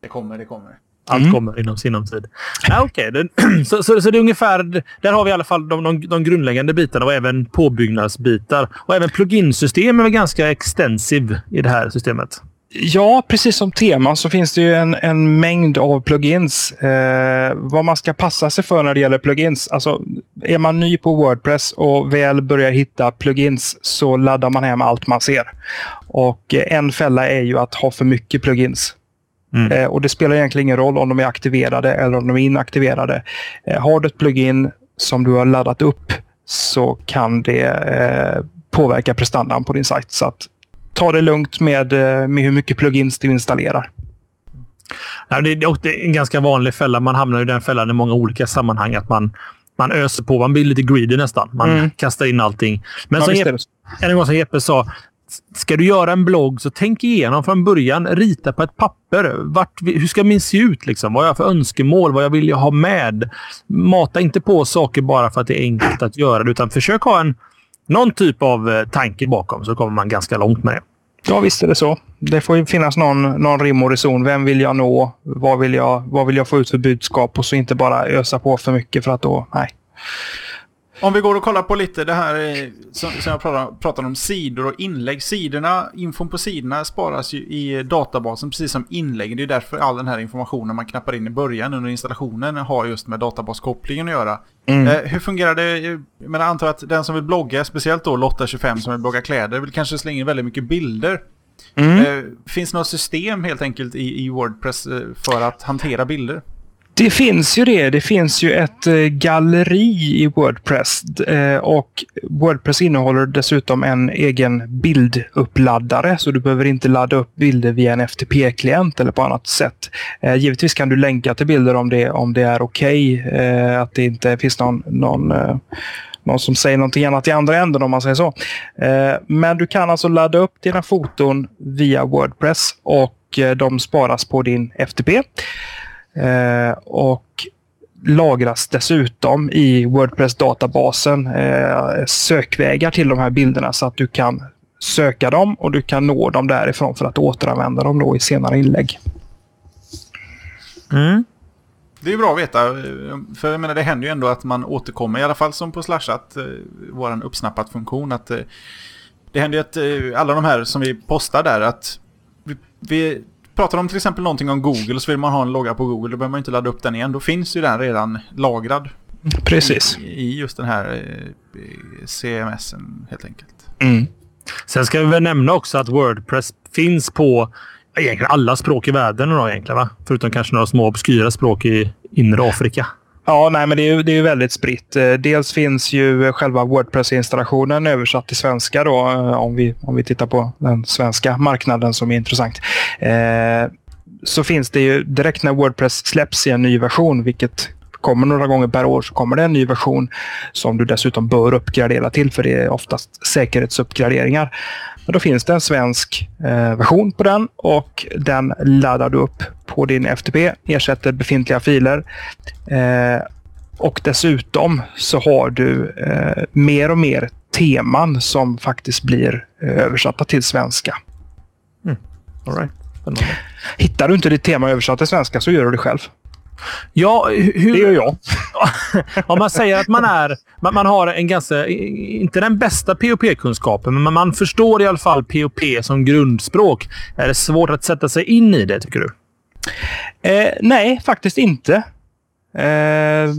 Det kommer, det kommer. Allt mm. kommer inom sinom tid. Ja, okay. så, så, så, det är ungefär... Där har vi i alla fall de, de, de grundläggande bitarna och även påbyggnadsbitar. Och även plugin-system är väl ganska extensiv i det här systemet. Ja, precis som teman så finns det ju en, en mängd av plugins. Eh, vad man ska passa sig för när det gäller plugins. Alltså, är man ny på Wordpress och väl börjar hitta plugins så laddar man hem allt man ser. Och eh, en fälla är ju att ha för mycket plugins. Mm. Eh, och Det spelar egentligen ingen roll om de är aktiverade eller om de är inaktiverade. Eh, har du ett plugin som du har laddat upp så kan det eh, påverka prestandan på din sajt. Så att ta det lugnt med, eh, med hur mycket plugins du installerar. Ja, det, är en ganska vanlig fälla. Man hamnar i den fällan i många olika sammanhang. Att man, man öser på. Man blir lite greedy nästan. Man mm. kastar in allting. Men ja, som Jeppe, en gång som Jeppe sa, ska du göra en blogg så tänk igenom från början. Rita på ett papper. Vart, hur ska min se ut? Liksom? Vad har jag för önskemål? Vad jag vill jag ha med? Mata inte på saker bara för att det är enkelt att göra det, utan försök ha en någon typ av eh, tanke bakom så kommer man ganska långt med det. Ja, visst är det så. Det får ju finnas någon, någon rim och reson. Vem vill jag nå? Vad vill jag, vad vill jag få ut för budskap? Och så inte bara ösa på för mycket för att då, nej. Om vi går och kollar på lite det här eh, som, som jag pratade, om, sidor och inlägg. Sidorna, infon på sidorna sparas ju i databasen precis som inlägg. Det är därför all den här informationen man knappar in i början under installationen har just med databaskopplingen att göra. Mm. Eh, hur fungerar det? Jag antar att den som vill blogga, speciellt då Lotta25 som vill blogga kläder, vill kanske slänga in väldigt mycket bilder. Mm. Eh, finns det något system helt enkelt i, i Wordpress eh, för att hantera bilder? Det finns ju det. Det finns ju ett eh, galleri i Wordpress eh, och Wordpress innehåller dessutom en egen bilduppladdare så du behöver inte ladda upp bilder via en FTP-klient eller på annat sätt. Eh, givetvis kan du länka till bilder om det, om det är okej, okay, att det inte finns någon, någon någon som säger någonting annat i andra änden om man säger så. Men du kan alltså ladda upp dina foton via Wordpress och de sparas på din FTP. Eh, och lagras dessutom i Wordpress-databasen eh, sökvägar till de här bilderna så att du kan söka dem och du kan nå dem därifrån för att återanvända dem då i senare inlägg. Mm. Det är bra att veta. För jag menar, det händer ju ändå att man återkommer, i alla fall som på Slashat, eh, vår uppsnappat-funktion. att Det händer ju att alla de här som vi postar där, att vi, pratar de till exempel någonting om Google så vill man ha en logga på Google, då behöver man inte ladda upp den igen. Då finns ju den redan lagrad. Precis. I, i just den här eh, CMSen helt enkelt. Mm. Sen ska vi väl nämna också att Wordpress finns på egentligen alla språk i världen då egentligen, va? Förutom kanske några små obskyra språk i inre Afrika. Ja, nej, men det är, det är väldigt spritt. Eh, dels finns ju själva Wordpress-installationen översatt till svenska då, eh, om vi, om vi tittar på den svenska marknaden som är intressant. Eh, så finns det ju direkt när Wordpress släpps i en ny version, vilket kommer några gånger per år, så kommer det en ny version som du dessutom bör uppgradera till, för det är oftast säkerhetsuppgraderingar. Men då finns det en svensk eh, version på den och den laddar du upp på din FTP, ersätter befintliga filer. Eh, och dessutom så har du eh, mer och mer teman som faktiskt blir eh, översatta till svenska. Mm. All right. Hittar du inte ditt tema översatt till svenska så gör du det själv. Ja, hur... Det gör jag. Om man säger att man är... Man, man har en ganska... Inte den bästa POP-kunskapen, men man förstår i alla fall POP som grundspråk. Är det svårt att sätta sig in i det, tycker du? Eh, nej, faktiskt inte. Eh,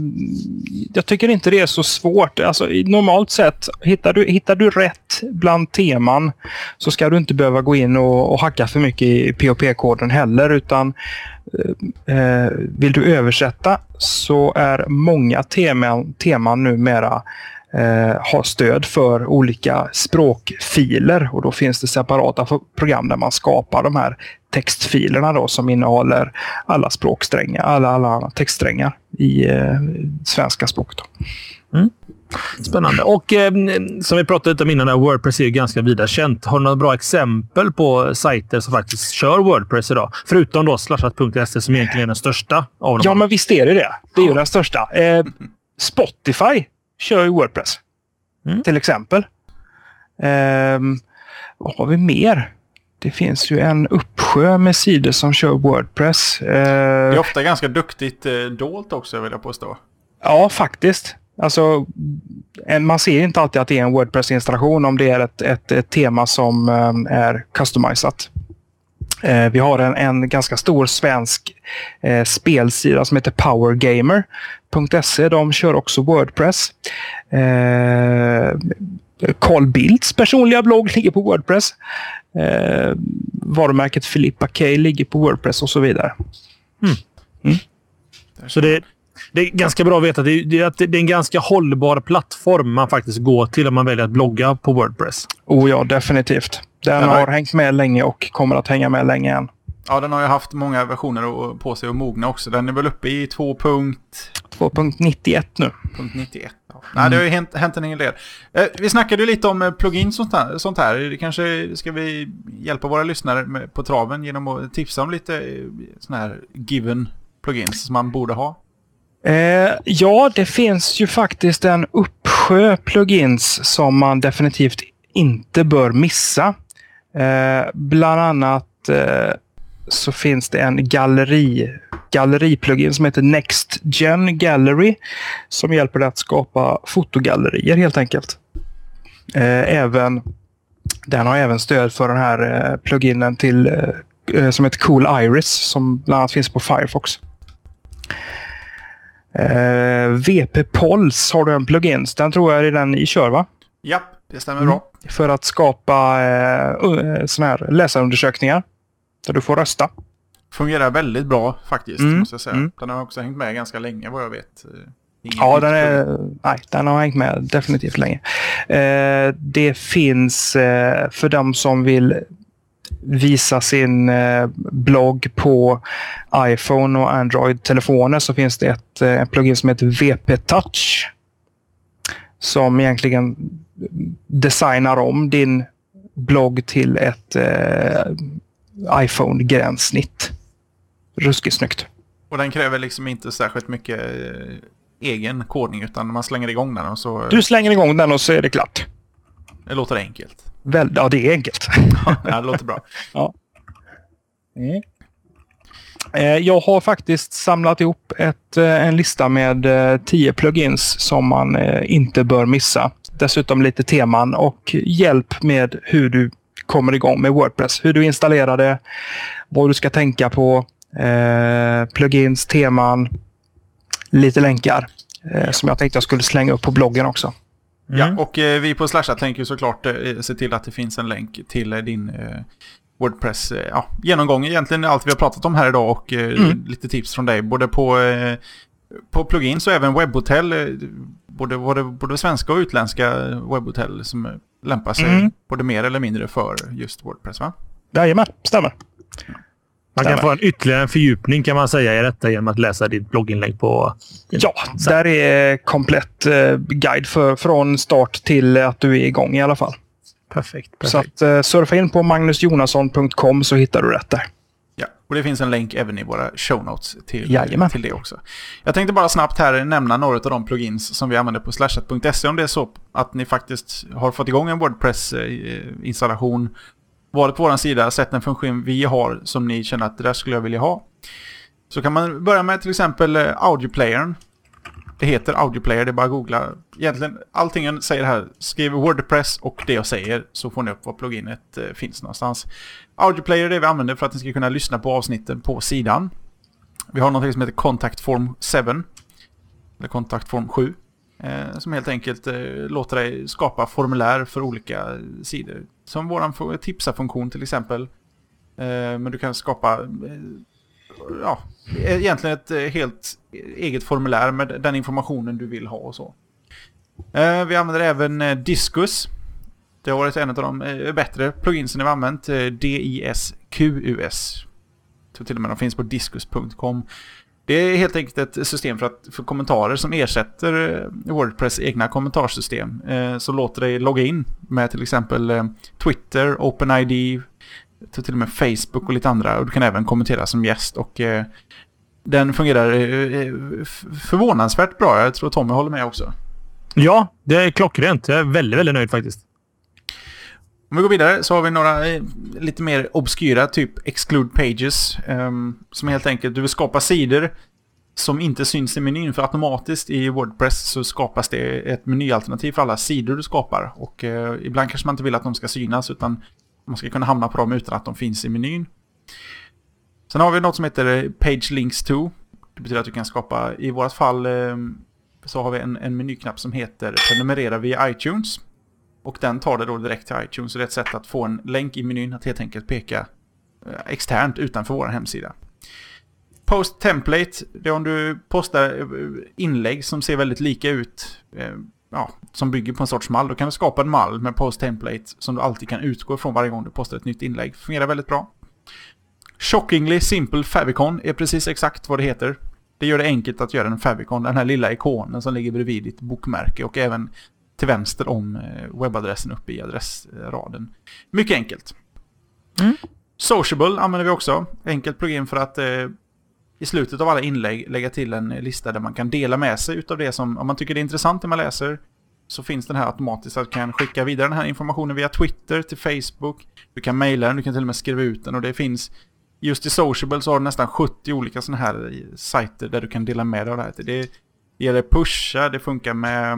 jag tycker inte det är så svårt. Alltså, normalt sett, hittar du, hittar du rätt bland teman så ska du inte behöva gå in och, och hacka för mycket i POP-koden heller. Utan eh, eh, vill du översätta så är många teman, teman numera eh, har stöd för olika språkfiler och då finns det separata program där man skapar de här textfilerna då som innehåller alla språksträngar, alla, alla textsträngar i eh, svenska språket. Mm. Spännande. Och eh, som vi pratade lite om innan, Wordpress är ju ganska vida känt. Har du några bra exempel på sajter som faktiskt kör Wordpress idag? Förutom då slashat.se som egentligen är den största av dem. Ja, men visst är det det. Det är ju den största. Eh, Spotify kör ju Wordpress. Mm. Till exempel. Eh, vad har vi mer? Det finns ju en uppsjö med sidor som kör Wordpress. Eh, det är ofta ganska duktigt eh, dolt också vill jag påstå. Ja, faktiskt. Alltså, man ser inte alltid att det är en Wordpress-installation om det är ett, ett, ett tema som um, är customizat. Eh, vi har en, en ganska stor svensk eh, spelsida som heter powergamer.se. De kör också Wordpress. Eh, Carl Bildts personliga blogg ligger på Wordpress. Eh, varumärket Filippa K ligger på Wordpress och så vidare. Så det, det är ganska bra att veta att det, det, att det är en ganska hållbar plattform man faktiskt går till om man väljer att blogga på Wordpress. Oh ja, definitivt. Den Den har- har hängt med länge och kommer att hänga med länge än. Ja, den har ju haft många versioner på sig och mogna också. Den är väl uppe i 2.91 2.91 nu. Ja. Nej, det har ju hänt, hänt en hel del. Eh, vi snackade ju lite om eh, plugins och sånt här. Det Kanske ska vi hjälpa våra lyssnare med, på traven genom att tipsa om lite eh, såna här given plugins som man borde ha. Eh, ja, det finns ju faktiskt en uppsjö plugins som man definitivt inte bör missa. Eh, bland annat eh, så finns det en galleri, galleriplugin som heter Next Gen Gallery som hjälper dig att skapa fotogallerier helt enkelt. Eh, även, den har även stöd för den här eh, pluginen till, eh, eh, som heter Cool Iris som bland annat finns på Firefox. Eh, VP Pols har du en plugin. Den tror jag är den ni kör va? Ja, det stämmer Mm. bra. För att skapa eh, såna här läsarundersökningar. Där du får rösta. Fungerar väldigt bra faktiskt, Mm, måste jag säga. mm. Den har också hängt med ganska länge vad jag vet. Eh, ingen Ja, den, är, nej, den har hängt med definitivt länge. Eh, det finns eh, för de som vill visa sin eh, blogg på iPhone och Android-telefoner så finns det ett eh, en plugin som heter VP Touch. Som egentligen designar om din blogg till ett eh, iPhone-gränssnitt. Ruskigt snyggt. Och den kräver liksom inte särskilt mycket eh, egen kodning utan man slänger igång den och så Du slänger igång den och så är det klart. det låter enkelt. Väl, ja, det är enkelt. ja, det låter bra. Eh, Jag har faktiskt samlat ihop ett, eh, en lista med 10 plugins som man inte bör missa. Dessutom lite teman och hjälp med hur du kommer igång med Wordpress. Hur du installerar det, vad du ska tänka på, eh, plugins, teman, lite länkar eh, som jag tänkte jag skulle slänga upp på bloggen också. Ja, och eh, vi på Slashat tänker såklart eh, se till att det finns en länk till eh, din eh, Wordpress eh, ja, genomgång. Egentligen allt vi har pratat om här idag och eh, Mm. lite tips från dig. Både på, eh, på plugins och även webbhotell. Eh, både, både, både svenska och utländska webbhotell som lämpar sig Mm. både mer eller mindre för just Wordpress va? Jajamän, stämmer. Man kan få en ytterligare en fördjupning kan man säga i detta genom att läsa ditt blogginlägg på... Ja, där är komplett eh, guide för, från start till att du är igång i alla fall. Perfekt. Så perfekt. att, eh, surfa in på magnusjonasson.com så hittar du rätt där. Och det finns en länk även i våra show notes till, Jajamän. till det också. Jag tänkte bara snabbt här nämna några av de plugins som vi använder på slashat.se om det är så att ni faktiskt har fått igång en Wordpress-installation, varit på vår sida, sett en funktion vi har som ni känner att det där skulle jag vilja ha. Så kan man börja med till exempel eh, audioplayern. Det heter audioplayer, det är bara att googla. Egentligen allting jag säger här, skriv Wordpress och det jag säger så får ni upp var pluginet eh, finns någonstans. Audioplayer är det vi använder för att ni ska kunna lyssna på avsnitten på sidan. Vi har något som heter Contact Form 7. Eller Contact Form 7. Eh, som helt enkelt eh, låter dig skapa formulär för olika sidor. Som vår tipsa-funktion till exempel. Eh, men du kan skapa eh, ja, egentligen ett eh, helt eget formulär med den informationen du vill ha och så. Eh, vi använder även Discus. Det har varit en av de eh, bättre pluginsen vi har använt. Eh, DISQUS. Så till och med de finns på diskus.com. Det är helt enkelt ett system för, att, för kommentarer som ersätter eh, Wordpress egna kommentarsystem. Så låter dig logga in med till exempel Twitter, OpenID, till och med Facebook och lite andra. Och du kan även kommentera som gäst och den fungerar förvånansvärt bra. Jag tror Tommy håller med också. Ja, det är klockrent. Jag är väldigt, väldigt nöjd faktiskt. Om vi går vidare så har vi några eh, lite mer obskyra, typ exclude pages. ehm, som helt enkelt, du vill skapa sidor som inte syns i menyn. För automatiskt i Wordpress så skapas det ett menyalternativ för alla sidor du skapar. Och eh, ibland kanske man inte vill att de ska synas utan man ska kunna hamna på dem utan att de finns i menyn. Sen har vi något som heter eh, Page Links to. Det betyder att du kan skapa, i vårt fall ehm, så har vi en, en menyknapp som heter prenumerera via iTunes. Och den tar det då direkt till iTunes. Så det är ett sätt att få en länk i menyn att helt enkelt peka eh, externt utanför vår hemsida. Post template, det är om du postar eh, inlägg som ser väldigt lika ut. Eh, ja, som bygger på en sorts mall. Då kan du skapa en mall med post template som du alltid kan utgå från varje gång du postar ett nytt inlägg. Fungerar väldigt bra. Shockingly Simple Favicon är precis exakt vad det heter. Det gör det enkelt att göra en favicon, den här lilla ikonen som ligger bredvid ditt bokmärke och även till vänster om eh, webbadressen uppe i adressraden. Mycket enkelt. Mm. Sociable använder vi också. Enkelt plugin för att eh, i slutet av alla inlägg lägga till en lista där man kan dela med sig utav det som, om man tycker det är intressant det man läser, så finns den här automatiskt att du kan skicka vidare den här informationen via Twitter till Facebook. Du kan mejla den, du kan till och med skriva ut den och det finns just i Sociable så har du nästan 70 olika sådana här sajter där du kan dela med dig av det här. Det det gäller Pusha, det funkar med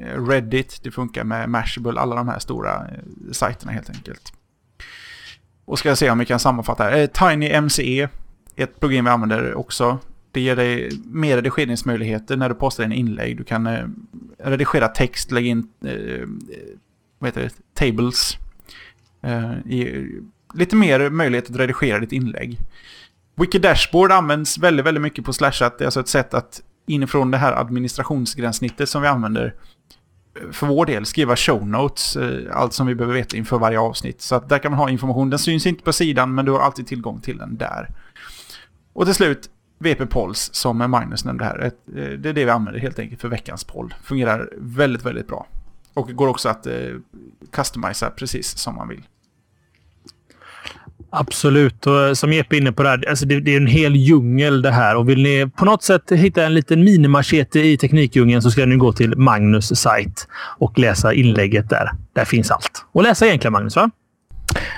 eh, Reddit, det funkar med Mashable, alla de här stora eh, sajterna helt enkelt. Och ska jag se om vi kan sammanfatta här. Eh, Tiny MCE, ett program vi använder också. Det ger dig mer redigeringsmöjligheter när du postar en inlägg. Du kan eh, redigera text, lägga in vad heter det, tables. I, lite mer möjlighet att redigera ditt inlägg. Wiki Dashboard används väldigt, väldigt mycket på Slashat. Det är alltså ett sätt att inifrån det här administrationsgränssnittet som vi använder eh, för vår del skriva show notes, eh, allt som vi behöver veta inför varje avsnitt. Så att där kan man ha information. Den syns inte på sidan men du har alltid tillgång till den där. Och till slut VP Polls som Magnus nämnde här. Eh, det är det vi använder helt enkelt för veckans poll. Fungerar väldigt, väldigt bra. Och går också att eh, customisa precis som man vill. Absolut. Och eh, som Jeppe är inne på, det, här, alltså det, det, är en hel djungel det här. Och vill ni på något sätt hitta en liten minimachete i teknikdjungeln så ska ni gå till Magnus sajt och läsa inlägget där. Där finns allt. Och läsa egentligen, Magnus, va?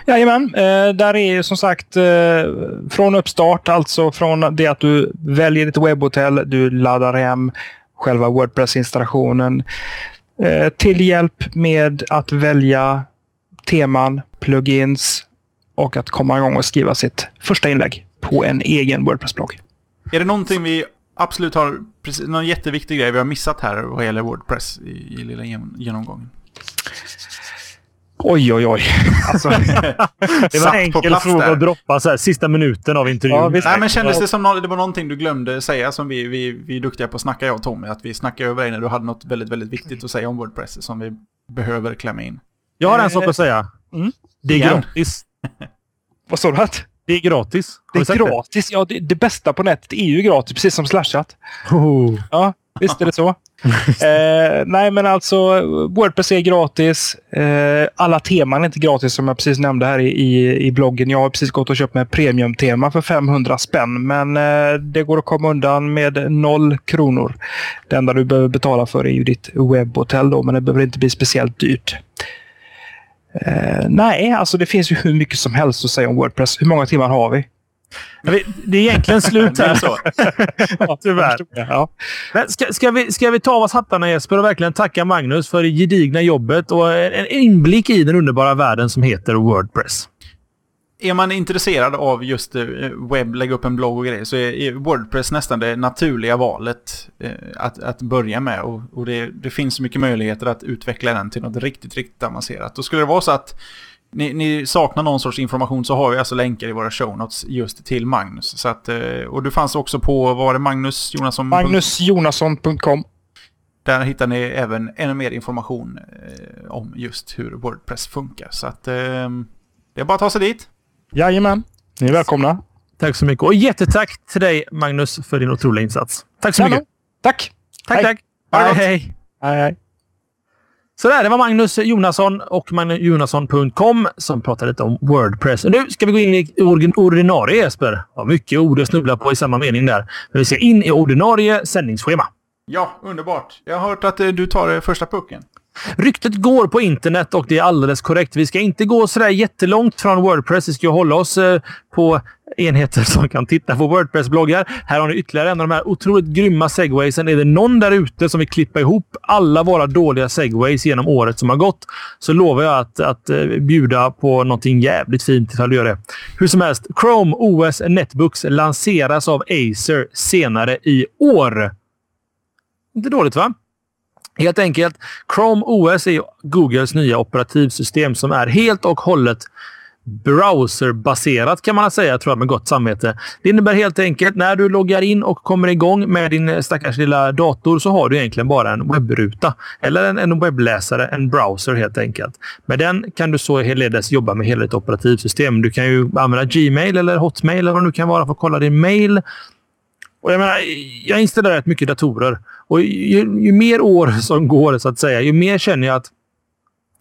Jajamän. Eh, där är ju som sagt eh, från uppstart, alltså från det att du väljer ditt webbhotell, du laddar hem själva Wordpress-installationen eh, till hjälp med att välja teman, plugins, och att komma igång och skriva sitt första inlägg på en egen Wordpress-blogg. Är det någonting vi absolut har, precis, någon jätteviktig grej vi har missat här vad gäller Wordpress i, i lilla genomgången? Oj, oj, oj. Alltså, det var en enkel fråga att droppa så här, sista minuten av intervjun. Ja, Nej, men kändes det som no det var någonting du glömde säga som vi, vi, vi är duktiga på att snacka, jag och Tommy. Att vi snackade över dig när du hade något väldigt, väldigt viktigt att säga om Wordpress som vi behöver klämma in. Jag har en sak att säga. Mm. Det är gratis. Vad sa du? Det är gratis. det är gratis. Det? Ja, det, det, bästa på nätet är ju gratis, precis som Slashat. Oh. Ja, visst är det så. eh, nej, men alltså Wordpress är gratis. Eh, alla teman är inte gratis som jag precis nämnde här i, i, i bloggen. Jag har precis gått och köpt med premiumtema för 500 spänn. Men eh, det går att komma undan med noll kronor. Det enda du behöver betala för är ju ditt webbhotell då, men det behöver inte bli speciellt dyrt. Uh, nej, alltså det finns ju hur mycket som helst att säga om Wordpress. Hur många timmar har vi? Det är egentligen slut här. så. ja, tyvärr. Ja. Men ska, ska, vi, ska vi ta av oss hattarna Jesper och verkligen tacka Magnus för det gedigna jobbet och en inblick i den underbara världen som heter Wordpress är man intresserad av just eh, webb, lägga upp en blogg och grejer så är Wordpress nästan det naturliga valet eh, att, att börja med. Och, och det, det, finns så mycket möjligheter att utveckla den till något riktigt, riktigt avancerat. Och skulle det vara så att ni, ni, saknar någon sorts information så har vi alltså länkar i våra show notes just till Magnus. Så att, eh, och du fanns också på, var det Magnus Jonasson? Magnusjonasson.com Där hittar ni även ännu mer information om just hur Wordpress funkar. Så att det är bara att ta sig dit. Jajamän. Ni är välkomna. Tack så mycket. Och jättetack till dig, Magnus, för din otroliga insats. Tack så mycket. Tack. Tack, hej. tack. Hej, hej. hej, hej. Sådär, det var Magnus Jonasson och magnusjonasson.com som pratade lite om Wordpress. Nu ska vi gå in i ordinarie, Jesper. Ja, mycket ord att snubbla på i samma mening där. Men vi ska in i ordinarie sändningsschema. Ja, underbart. Jag har hört att eh, du tar eh, första pucken. Ryktet går på internet och det är alldeles korrekt. Vi ska inte gå sådär jättelångt från Wordpress. Vi ska hålla oss eh, på enheter som kan titta på Wordpress-bloggar. Här har ni ytterligare en av de här otroligt grymma segwaysen. Är det någon där ute som vill klippa ihop alla våra dåliga segways genom året som har gått så lovar jag att, att eh, bjuda på någonting jävligt fint ifall du gör det. Hur som helst, Chrome OS Netbooks lanseras av Acer senare i år. Inte dåligt, va? Helt enkelt, Chrome OS är Googles nya operativsystem som är helt och hållet browserbaserat kan man säga, tror jag med gott samvete. Det innebär helt enkelt när du loggar in och kommer igång med din stackars lilla dator så har du egentligen bara en webbruta eller en, en webbläsare, en browser helt enkelt. Med den kan du således jobba med hela ditt operativsystem. Du kan ju använda Gmail eller Hotmail eller vad det nu kan vara för att kolla din mail. Och jag menar, jag installerar rätt mycket datorer och ju, ju mer år som går så att säga, ju mer känner jag att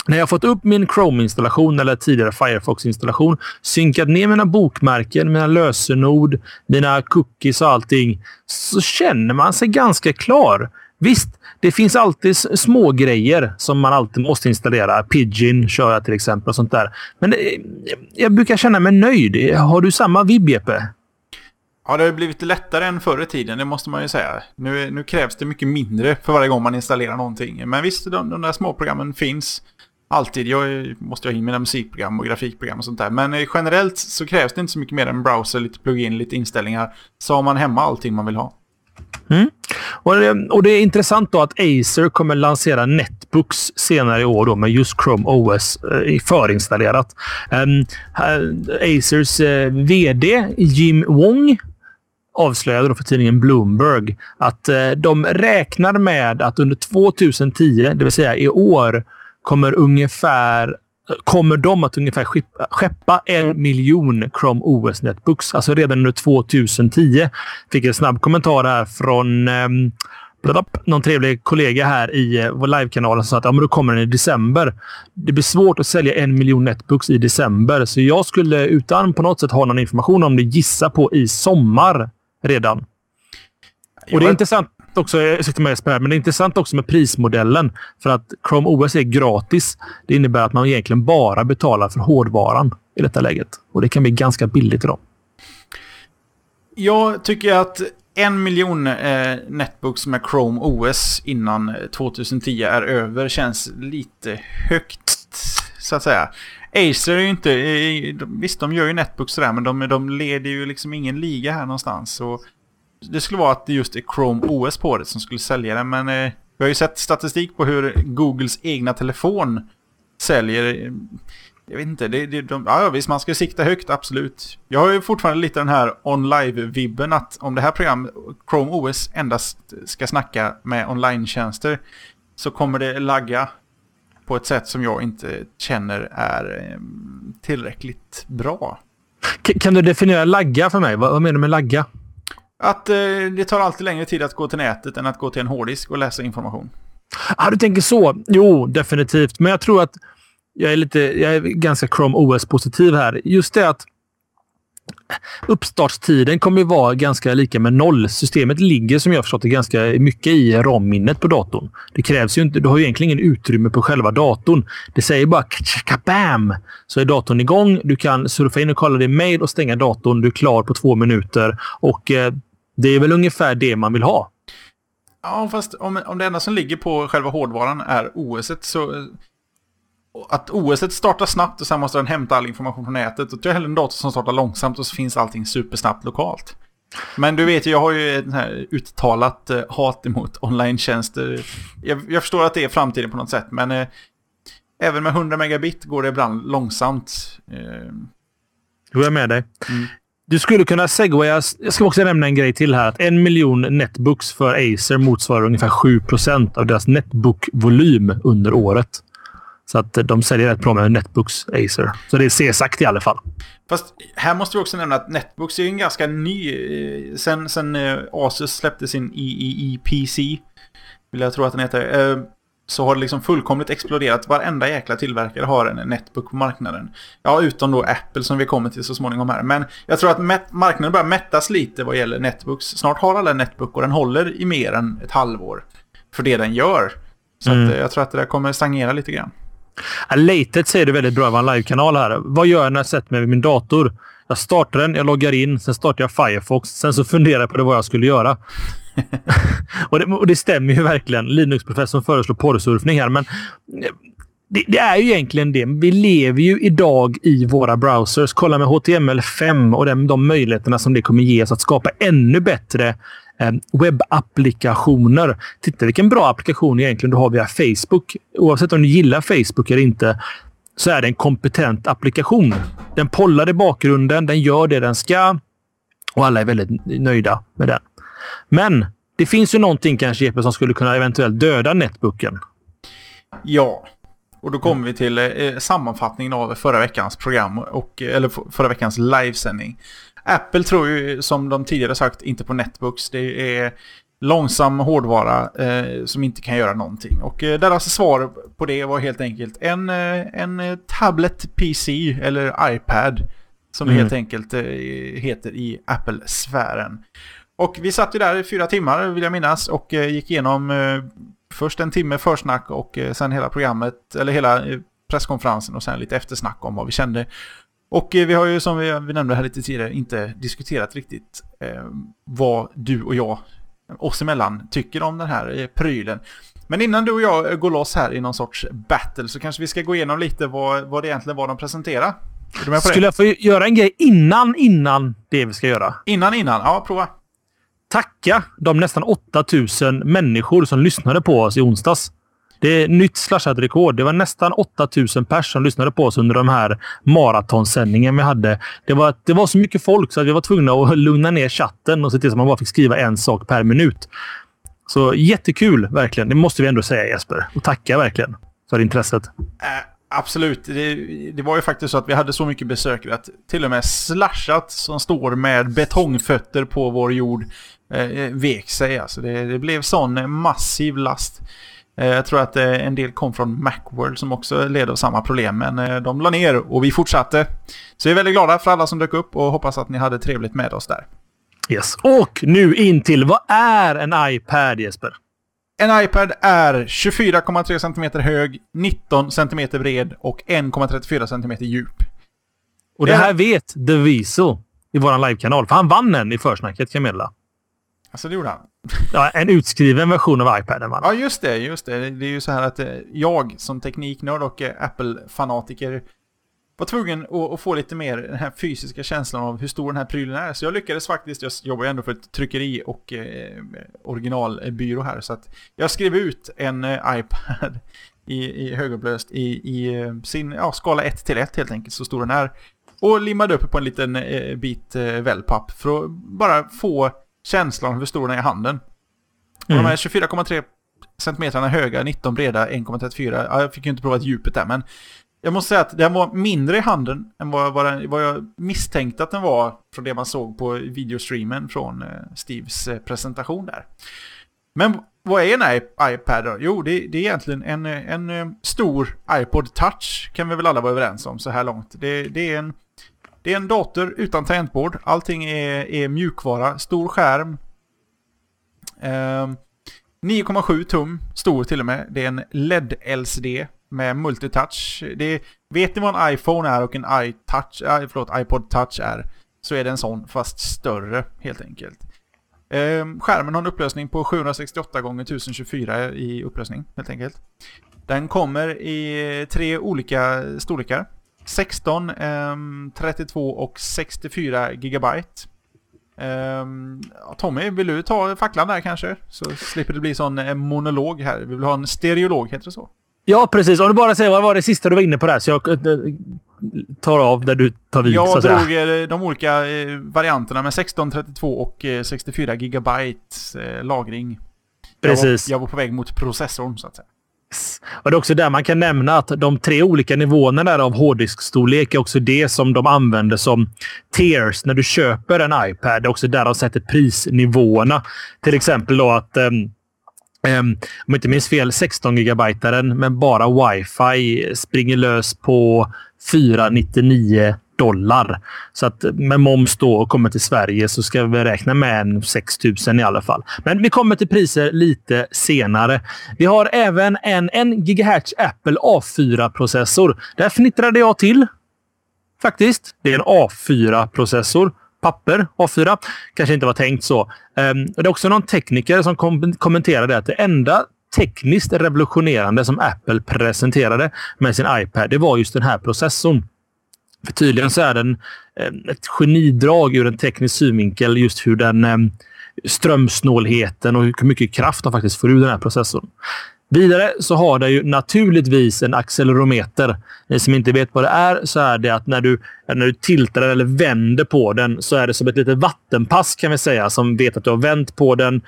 när jag fått upp min Chrome-installation eller tidigare Firefox-installation, synkat ner mina bokmärken, mina lösenord, mina cookies och allting, så känner man sig ganska klar. Visst, det finns alltid små grejer som man alltid måste installera. Pidgin kör jag till exempel och sånt där. Men det, jag brukar känna mig nöjd. Har du samma vibb, Jeppe? Ja, det har blivit lättare än förr i tiden, det måste man ju säga. Nu, nu krävs det mycket mindre för varje gång man installerar någonting. Men visst, de, de där småprogrammen finns alltid. Jag måste ha in mina musikprogram och grafikprogram och sånt där. Men eh, generellt så krävs det inte så mycket mer än browser, lite plugin, lite inställningar. Så har man hemma allting man vill ha. Mm. Och, det, och, det, är intressant då att Acer kommer lansera Netbooks senare i år då med just Chrome OS eh, förinstallerat. Um, Acers eh, uh, VD Jim Wong avslöjade då för tidningen Bloomberg att eh, de räknar med att under 2010, det vill säga i år, kommer ungefär kommer de att ungefär skeppa en miljon Chrome OS Netbooks. Alltså redan under 2010. Fick en snabb kommentar här från um, någon trevlig kollega här i eh, vår livekanal som sa att ja, men då kommer den i december. Det blir svårt att sälja en miljon Netbooks i december, så jag skulle utan på något sätt ha någon information om det gissa på i sommar redan. Och det är intressant också, jag sitter med Jesper men det är intressant också med prismodellen. För att Chrome OS är gratis. Det innebär att man egentligen bara betalar för hårdvaran i detta läget. Och det kan bli ganska billigt idag. Jag tycker att en miljon eh, netbooks med Chrome OS innan 2010 är över känns lite högt, så att säga. Acer är ju inte... Eh, visst, de gör ju netbooks sådär, men de, de leder ju liksom ingen liga här någonstans. Så det skulle vara att det just är Chrome OS på det som skulle sälja det. Men eh, vi har ju sett statistik på hur Googles egna telefon säljer. Eh, jag vet inte, det, det, de, ja visst man ska sikta högt, absolut. Jag har ju fortfarande lite den här online-vibben att om det här programmet, Chrome OS, endast ska snacka med online-tjänster så kommer det lagga på ett sätt som jag inte känner är eh, tillräckligt bra. Kan du definiera lagga för mig? Vad menar du med lagga? Att eh, det tar alltid längre tid att gå till nätet än att gå till en hårddisk och läsa information. Ah, du tänker så. Jo, definitivt. Men jag tror att jag är, lite, jag är ganska Chrome OS-positiv här. Just det att uppstartstiden kommer ju vara ganska lika med noll. Systemet ligger som jag förstått det ganska mycket i RAM-minnet på datorn. Det krävs ju inte. Du har ju egentligen ingen utrymme på själva datorn. Det säger bara kabam! Så är datorn igång. Du kan surfa in och kolla din mail och stänga datorn. Du är klar på två minuter och eh, det är väl ungefär det man vill ha. Ja, fast om, om det enda som ligger på själva hårdvaran är OS så... Eh, att OS startar snabbt och sen måste den hämta all information från nätet. Tror jag hellre en dator som startar långsamt och så finns allting supersnabbt lokalt. Men du vet ju, jag har ju ett här uttalat eh, hat emot online-tjänster. Jag, jag, förstår att det är framtiden på något sätt, men eh, även med 100 megabit går det ibland långsamt. Eh. Är jag med dig. Mm. Du skulle kunna segwaya... Jag ska också nämna en grej till här. Att en miljon netbooks för Acer motsvarar ungefär 7% av deras netbook-volym under året. Så att de säljer rätt bra med netbooks, Acer. Så det är C-sagt i alla fall. Fast här måste vi också nämna att netbooks är en ganska ny... Eh, sen, sen eh, Asus släppte sin EEE-PC, vill jag tro att den heter, eh, så har det liksom fullkomligt exploderat. Varenda jäkla tillverkare har en netbook på marknaden. Ja, utom då Apple som vi kommer till så småningom här. Men jag tror att marknaden börjar mättas lite vad gäller netbooks. Snart har alla netbook och den håller i mer än ett halvår för det den gör. Så mm. jag tror att det där kommer stagnera lite grann. Latet säger det väldigt bra vad en live-kanal här. Vad gör jag när jag sätter mig vid min dator? Jag startar den, jag loggar in, sen startar jag Firefox. Sen så funderar jag på det vad jag skulle göra. och, det, och, det, stämmer ju verkligen. Linux-professorn föreslår porrsurfning här, men det, det, är ju egentligen det. Vi lever ju idag i våra browsers. Kolla med HTML5 och de, de möjligheterna som det kommer ge oss att skapa ännu bättre eh, Eh, webbapplikationer. Titta vilken bra applikation egentligen du har via Facebook. Oavsett om du gillar Facebook eller inte så är det en kompetent applikation. Den pollar i bakgrunden, den gör det den ska och alla är väldigt nöjda med den. Men det finns ju någonting kanske Jeppe som skulle kunna eventuellt döda netbooken. Ja, och då kommer vi till eh, sammanfattningen av förra veckans program, och, eller förra veckans livesändning. Apple tror ju, som de tidigare sagt, inte på netbooks. Det är långsam hårdvara eh, som inte kan göra någonting. Och eh, deras svar på det var helt enkelt en, eh, en tablet PC eller iPad. Som mm. helt enkelt eh, heter i Apple-sfären. Och vi satt ju där i fyra timmar vill jag minnas och eh, gick igenom eh, först en timme försnack och sen hela programmet, eller hela presskonferensen och sen lite eftersnack om vad vi kände. Och vi har ju som vi, vi nämnde här lite tidigare inte diskuterat riktigt eh, vad du och jag oss emellan tycker om den här eh, prylen. Men innan du och jag går loss här i någon sorts battle så kanske vi ska gå igenom lite vad, vad det egentligen var de presenterade. Skulle jag få göra en grej innan, innan det vi ska göra? Innan, innan? Ja, prova. Tacka de nästan 8000 människor som lyssnade på oss i onsdags. Det är nytt slashat-rekord. Det var nästan 8000 personer som lyssnade på oss under de här maratonsändningen vi hade. Det var, det var så mycket folk så att vi var tvungna att lugna ner chatten och se till att man bara fick skriva en sak per minut. Så jättekul, verkligen. Det måste vi ändå säga Jesper. Och tacka verkligen för intresset. Äh, absolut. Det, det, var ju faktiskt så att vi hade så mycket besökare att till och med Slashat som står med betongfötter på vår jord eh, vek sig. Alltså det, det blev sån massiv last. Eh, jag tror att eh, en del kom från Macworld som också led av samma problem, men eh, de la ner och vi fortsatte. Så vi är väldigt glada för alla som dök upp och hoppas att ni hade trevligt med oss där. Yes. Och nu in till vad är en iPad Jesper? En iPad är 24,3 cm hög, 19 cm bred och 1,34 cm djup. Och det här vet The Viso i vår livekanal, för han vann den i försnacket kan jag meddela. Alltså det gjorde han. Ja, en utskriven version av iPaden va? Ja, just det. Just det. Det är ju så här att eh, jag som tekniknörd och eh, Apple-fanatiker var tvungen att, få lite mer den här fysiska känslan av hur stor den här prylen är. Så jag lyckades faktiskt, jag jobbar ju ändå för ett tryckeri och eh, originalbyrå här, så att jag skrev ut en eh, iPad i, i högupplöst i, i sin ja, skala 1 till 1 helt enkelt, så stor den är. Och limmade upp på en liten eh, bit eh, wellpapp för att bara få känslan hur stor den är i handen. Mm. de är 24,3 cm höga, 19 breda, 1,34. Ja, jag fick ju inte prova djupet där, men jag måste säga att den var mindre i handen än vad, den, vad jag misstänkte att den var från det man såg på videostreamen från eh, Steves eh, presentation där. Men vad är en iPad då? Jo, det, det, är egentligen en, en, en eh, stor iPod Touch kan vi väl alla vara överens om så här långt. Det, det är en det är en dator utan tangentbord. Allting är, är mjukvara. Stor skärm. Eh, 9,7 tum stor till och med. Det är en LED-LCD med multitouch. Det, vet ni vad en iPhone är och en iTouch, äh, förlåt, iPod Touch är så är det en sån fast större helt enkelt. Eh, skärmen har en upplösning på 768 x 1024 i upplösning helt enkelt. Den kommer i tre olika storlekar. 16, um, 32 och 64 gigabyte. Um, Tommy, vill du ta facklan där kanske? Så slipper det bli sån eh, monolog här. Vi vill ha en stereolog, heter det så? Ja, precis. Om du bara säger vad var det sista du var inne på där, så jag eh, tar av där du tar vid. Jag drog eh, de olika varianterna med 16, 32 och 64 gigabyte lagring. Precis. Jag var, jag var på väg mot processorn, så att säga. Och det är också där man kan nämna att de tre olika nivåerna där av hårddiskstorlek är också det som de använder som tiers när du köper en iPad. Det är också där de sätter prisnivåerna. Till exempel då att um, Um, om jag inte minns fel, 16 gigabyte men bara wifi springer lös på 499 dollar. Så att med moms då och kommer till Sverige så ska vi räkna med en 6 000 i alla fall. Men vi kommer till priser lite senare. Vi har även en 1 GHz Apple A4-processor. Där fnittrade jag till. Faktiskt. Det är en A4-processor papper, A4. Kanske inte var tänkt så. Um, det är också någon tekniker som kom kommenterade att det enda tekniskt revolutionerande som Apple presenterade med sin iPad, det var just den här processorn. För tydligen så är den eh, ett genidrag ur en teknisk synvinkel, just hur den eh, strömsnålheten och hur mycket kraft de faktiskt får ur den här processorn. Vidare så har den ju naturligtvis en accelerometer. Ni som inte vet vad det är så är det att när du, när du tiltar eller vänder på den så är det som ett litet vattenpass kan vi säga som vet att du har vänt på den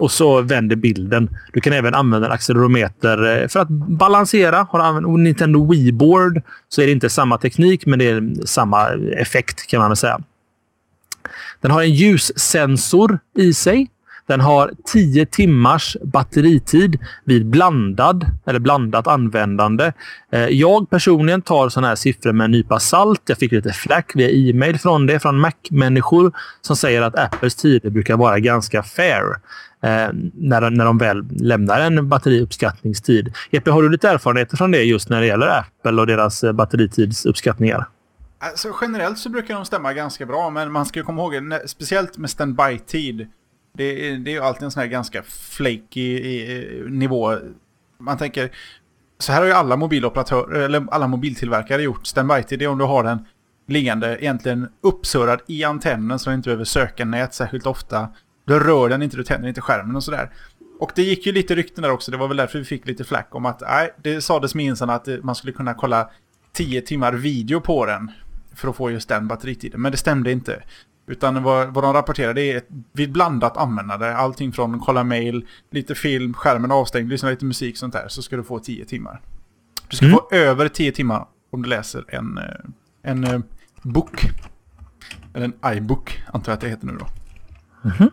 och så vänder bilden. Du kan även använda en accelerometer eh, för att balansera. Har du använt Nintendo Wii-board så är det inte samma teknik, men det är samma effekt kan man väl säga. Den har en ljussensor i sig. Den har 10 timmars batteritid vid blandad eller blandat användande. Eh, jag personligen tar sådana här siffror med en nypa salt. Jag fick lite flack via e-mail från det, från Mac-människor som säger att Apples tider brukar vara ganska fair Eh, när, när de väl lämnar en batteriuppskattningstid. Jeppe, har du lite erfarenheter från det just när det gäller Apple och deras eh, batteritidsuppskattningar? Alltså, generellt så brukar de stämma ganska bra, men man ska komma ihåg, speciellt med standby-tid, det, är, det är ju alltid en sån här ganska flaky nivå. Man tänker, så här har ju alla mobiloperatörer, eller alla mobiltillverkare gjort. Standby-tid det är om du har den liggande egentligen uppsurrad i antennen så du inte behöver söka nät särskilt ofta. Du rör den inte, du tänder inte skärmen och sådär. Och det gick ju lite rykten där också, det var väl därför vi fick lite flack om att nej, det sades minsann att man skulle kunna kolla 10 timmar video på den för att få just den batteritiden. Men det stämde inte. Utan vad, vad de rapporterade är ett, vid blandat användande, allting från kolla mail, lite film, skärmen avstängd, lyssna lite musik sånt där, så ska du få 10 timmar. Du ska mm. få över 10 timmar om du läser en, eh, en, en eh, bok. Eller en iBook, antar jag att det heter nu då. Mm -hmm.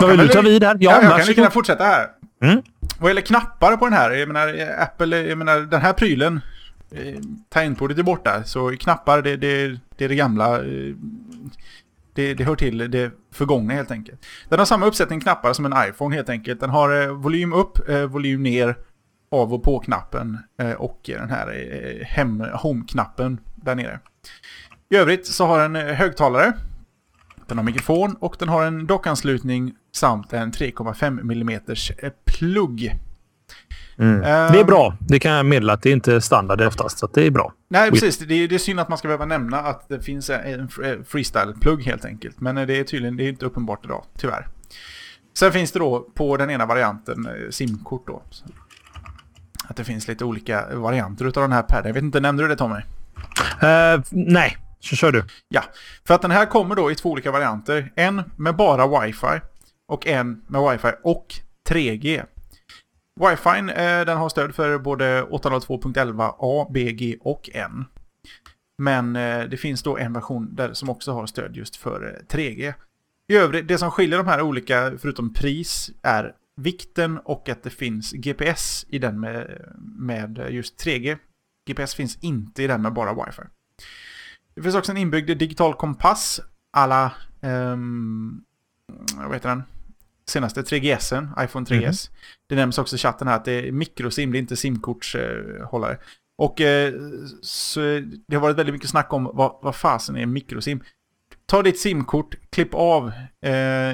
Jag vill du ta vid här? Ja, ja jag kan lika fortsätta här. Mm. Vad gäller knappar på den här, jag menar Apple, jag menar den här prylen, eh, tangentbordet är borta, så knappar det, det, det är det gamla, eh, det, det hör till det förgångna helt enkelt. Den har samma uppsättning knappar som en iPhone helt enkelt. Den har eh, volym upp, eh, volym ner, av och på-knappen eh, och den här eh, hem, home-knappen där nere. I övrigt så har den högtalare den har mikrofon och den har en dockanslutning samt en 3,5 mm eh, plugg. Mm. Um, det är bra. Det kan jag meddela att det är inte standard oftast, så det är bra. Nej, precis. Det är, det är synd att man ska behöva nämna att det finns en freestyle-plugg helt enkelt. Men det är tydligen det är inte uppenbart idag, tyvärr. Sen finns det då på den ena varianten eh, simkort då. Att det finns lite olika varianter av den här padden. Jag vet inte, nämnde du det Tommy? Uh, nej, så kör du. Ja, för att den här kommer då i två olika varianter. En med bara wifi och en med wifi och 3G. Wifi eh, den har stöd för både 802.11a, BG och N. Men eh, det finns då en version där som också har stöd just för eh, 3G. I övrigt, det som skiljer de här olika, förutom pris, är vikten och att det finns GPS i den med, med just 3G. GPS finns inte i den med bara wifi. Det finns också en inbyggd digital kompass alla, um, vad heter den? Senaste 3GSen, iPhone 3GS. Mm -hmm. Det nämns också i chatten här att det är mikrosim, det är inte simkortshållare. Och eh, så det har varit väldigt mycket snack om vad, vad fasen är mikrosim. Ta ditt simkort, klipp av, eh,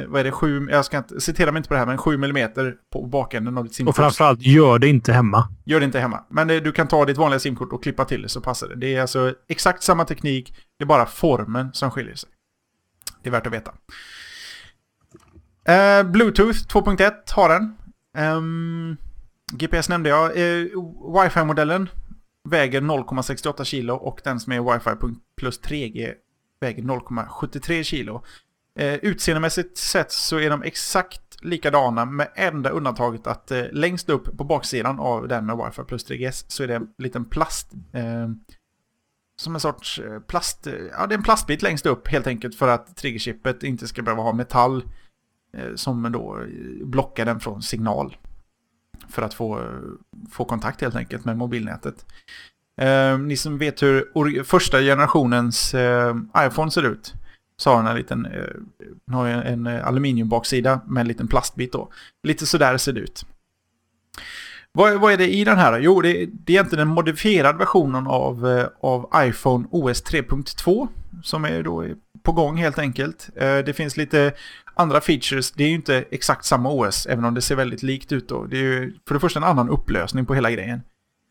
vad är det, sju, jag ska inte, citera mig inte på det här, men 7 mm på bakänden av ditt simkort. Och framförallt, gör det inte hemma. Gör det inte hemma. Men eh, du kan ta ditt vanliga simkort och klippa till det så passar det. Det är alltså exakt samma teknik, det är bara formen som skiljer sig. Det är värt att veta. Eh, Bluetooth 2.1 har den. Um, GPS nämnde jag. Eh, Wifi-modellen väger 0,68 kilo och den som är Wifi plus 3G väger 0,73 kilo. Eh, utseendemässigt sett så är de exakt likadana med enda undantaget att eh, längst upp på baksidan av den med Wi-Fi plus 3GS så är det en liten plast... Eh, som en sorts eh, plast... Eh, ja, det är en plastbit längst upp helt enkelt för att triggerchippet inte ska behöva ha metall eh, som då eh, blockar den från signal. För att få, få kontakt helt enkelt med mobilnätet. Eh, ni som vet hur första generationens eh, iPhone ser ut. Så har den en liten, eh, den har en, en eh, aluminiumbaksida med en liten plastbit då. Lite sådär ser det ut. Vad, vad är det i den här? Jo, det, det är egentligen en modifierad version av, eh, av iPhone OS 3.2 som är då på gång helt enkelt. Eh, det finns lite andra features. Det är ju inte exakt samma OS, även om det ser väldigt likt ut då. Det är ju för det första en annan upplösning på hela grejen.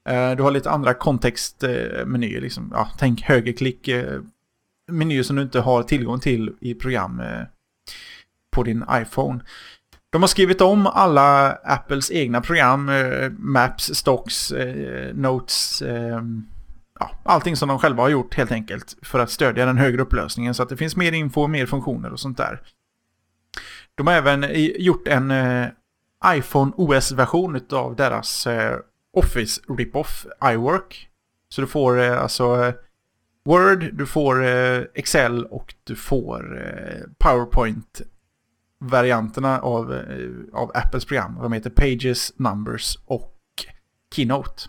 Eh, du har lite andra kontextmenyer, eh, liksom. ja, tänk högerklick, eh, menyer som du inte har tillgång till i program på din iPhone. De har skrivit om alla Apples egna program, Maps, Stocks, Notes, ja, allting som de själva har gjort helt enkelt för att stödja den högre upplösningen så att det finns mer info, mer funktioner och sånt där. De har även gjort en iPhone OS-version av deras Office Rip-Off iWork. Så du får eh, alltså eh, Word, du får eh, Excel och du får eh, PowerPoint varianterna av, av Apples program. De heter Pages, Numbers och Keynote.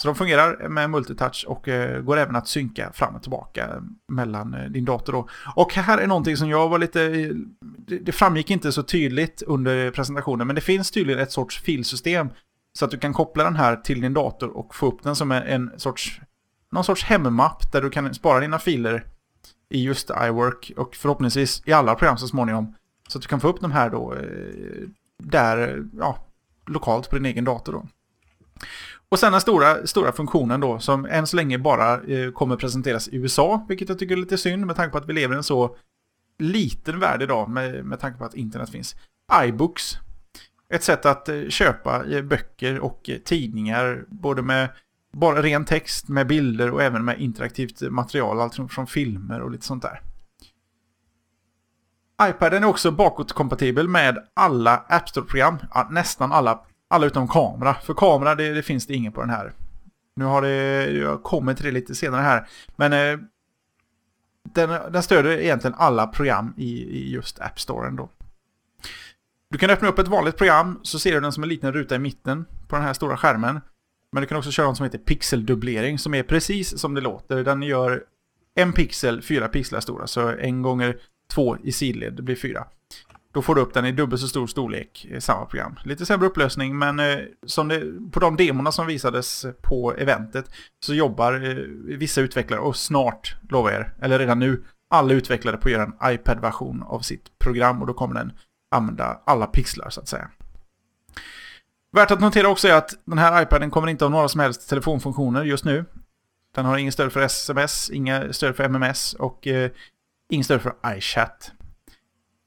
Så de fungerar med multitouch och går även att synka fram och tillbaka mellan din dator. Då. Och här är någonting som jag var lite... Det framgick inte så tydligt under presentationen, men det finns tydligen ett sorts filsystem så att du kan koppla den här till din dator och få upp den som en, sorts... Någon sorts hemmapp där du kan spara dina filer i just iWork och förhoppningsvis i alla program så småningom. Så att du kan få upp de här då eh, där, ja, lokalt på din egen dator då. Och sen den stora, stora funktionen då som än så länge bara eh, kommer presenteras i USA, vilket jag tycker är lite synd med tanke på att vi lever i en så liten värld idag med, med tanke på att internet finns. iBooks. Ett sätt att eh, köpa eh, böcker och eh, tidningar både med bara ren text med bilder och även med interaktivt material, allt från filmer och lite sånt där iPaden är också bakåtkompatibel med alla App Store-program. Ja, nästan alla. Alla utom kamera. För kamera det, det, finns det ingen på den här. Nu har det, jag kommer till det lite senare här. Men eh, den, den stöder egentligen alla program i, i just App Store då. Du kan öppna upp ett vanligt program så ser du den som en liten ruta i mitten på den här stora skärmen. Men du kan också köra något som heter pixeldubblering som är precis som det låter. Den gör en pixel, fyra pixlar stora. Så en gånger två i sidled, det blir fyra. Då får du upp den i dubbelt så stor storlek i samma program. Lite sämre upplösning men eh, som det, på de demorna som visades på eventet så jobbar eh, vissa utvecklare och snart, lovar jag er, eller redan nu, alla utvecklare på att göra en iPad-version av sitt program och då kommer den använda alla pixlar så att säga. Värt att notera också är att den här iPaden kommer inte ha några som helst telefonfunktioner just nu. Den har ingen stöd för sms, inga stöd för MMS och eh, Ingen stöd för iChat.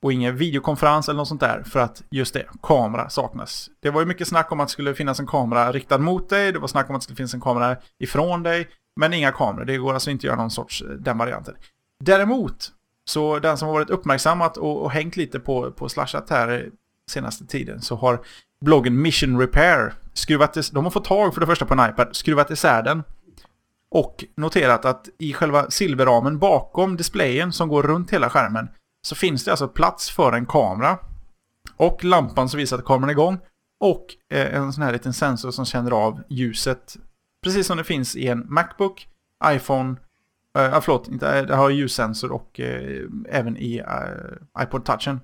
Och ingen videokonferens eller något sånt där för att just det, kamera saknas. Det var ju mycket snack om att det skulle finnas en kamera riktad mot dig, det var snack om att det skulle finnas en kamera ifrån dig, men inga kameror. Det går alltså inte att göra någon sorts eh, den varianten. Däremot, så den som har varit uppmärksammat och, och hängt lite på, på Slashat här senaste tiden så har bloggen Mission Repair skruvat, de har fått tag för det första på en iPad, skruvat isär den och noterat att i själva silverramen bakom displayen som går runt hela skärmen så finns det alltså plats för en kamera och lampan som visar att kameran är igång och eh, en sån här liten sensor som känner av ljuset. Precis som det finns i en Macbook, iPhone, Uh, förlåt, inte, eh, det har ljussensor och uh, även i uh, iPod touchen.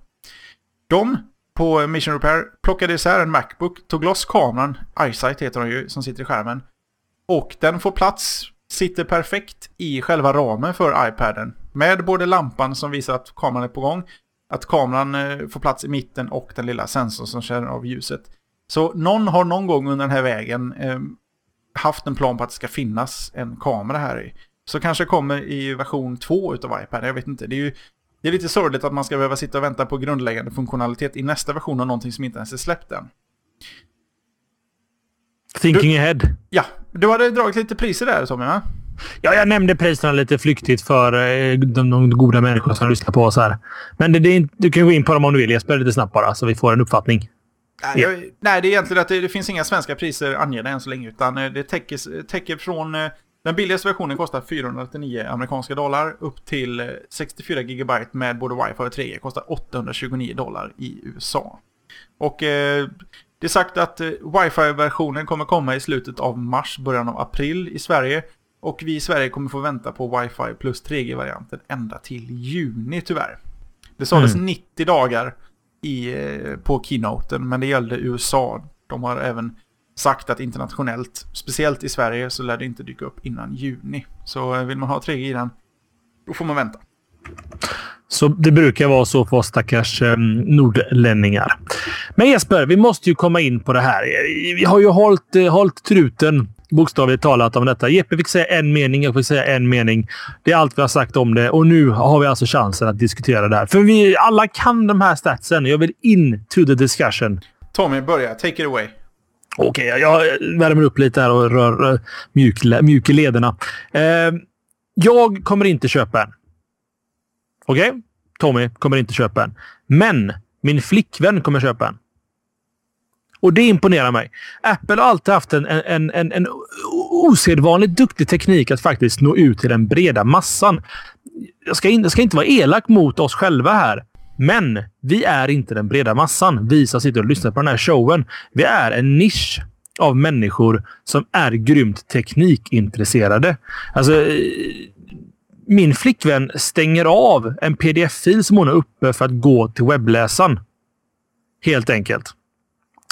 De på Mission Repair plockade isär en Macbook, tog loss kameran, iSight heter den ju, som sitter i skärmen. Och den får plats sitter perfekt i själva ramen för iPaden. Med både lampan som visar att kameran är på gång, att kameran uh, får plats i mitten och den lilla sensorn som känner av ljuset. Så någon har någon gång under den här vägen haft en plan på att det ska finnas en kamera här i. Så kanske kommer i version 2 utav iPad, jag vet inte. Det är ju det är lite sorgligt att man ska behöva sitta och vänta på grundläggande funktionalitet i nästa version av någonting som inte ens är släppt än. Thinking du, ahead. Ja, du hade dragit lite priser där Tommy va? Ja, jag nämnde priserna lite flyktigt för eh, de, de goda människor som lyssnar på oss här. Men det, det, du kan gå in på dem om du vill Jesper, lite snabbt bara, så vi får en uppfattning. Nej, jag, nej det är egentligen att det, det, finns inga svenska priser angivna än så länge, utan eh, det täcker, täcker från... Eh, den billigaste versionen kostar 489 amerikanska dollar upp till 64 GB med både wifi och 3G kostar 829 dollar i USA. Och eh, Det är sagt att eh, Wi-Fi-versionen kommer komma i slutet av mars, början av april i Sverige. Och vi i Sverige kommer få vänta på Wi-Fi plus 3G-varianten ända till juni tyvärr. Det sades Mm. 90 dagar i, eh, på keynoten, men det gällde USA. De har även sagt att internationellt, speciellt i Sverige, så lär det inte dyka upp innan juni. Så eh, vill man ha 3G i den, då får man vänta. Så det brukar vara så för oss stackars eh, nordlänningar. Men Jesper, vi måste ju komma in på det här. Vi har ju hållit, eh, hållit truten bokstavligt talat om detta. Jeppe fick säga en mening, jag fick säga en mening. Det är allt vi har sagt om det och nu har vi alltså chansen att diskutera det här. För vi alla kan de här statsen. Jag vill in to the discussion. Tommy, börja. Take it away. Okej, jag värmer upp lite här och rör, rör mjuk, mjuk i lederna. Eh, jag kommer inte köpa en. Okej? Tommy kommer inte köpa en. Men min flickvän kommer köpa en. Och det imponerar mig. Apple har alltid haft en, en, en, en osedvanligt duktig teknik att faktiskt nå ut till den breda massan. Jag ska, in, jag ska inte vara elak mot oss själva här. Men vi är inte den breda massan. Vi som sitter och lyssnar på den här showen. Vi är en nisch av människor som är grymt teknikintresserade. Alltså, eh, min flickvän stänger av en pdf-fil som hon har uppe för att gå till webbläsaren. Helt enkelt.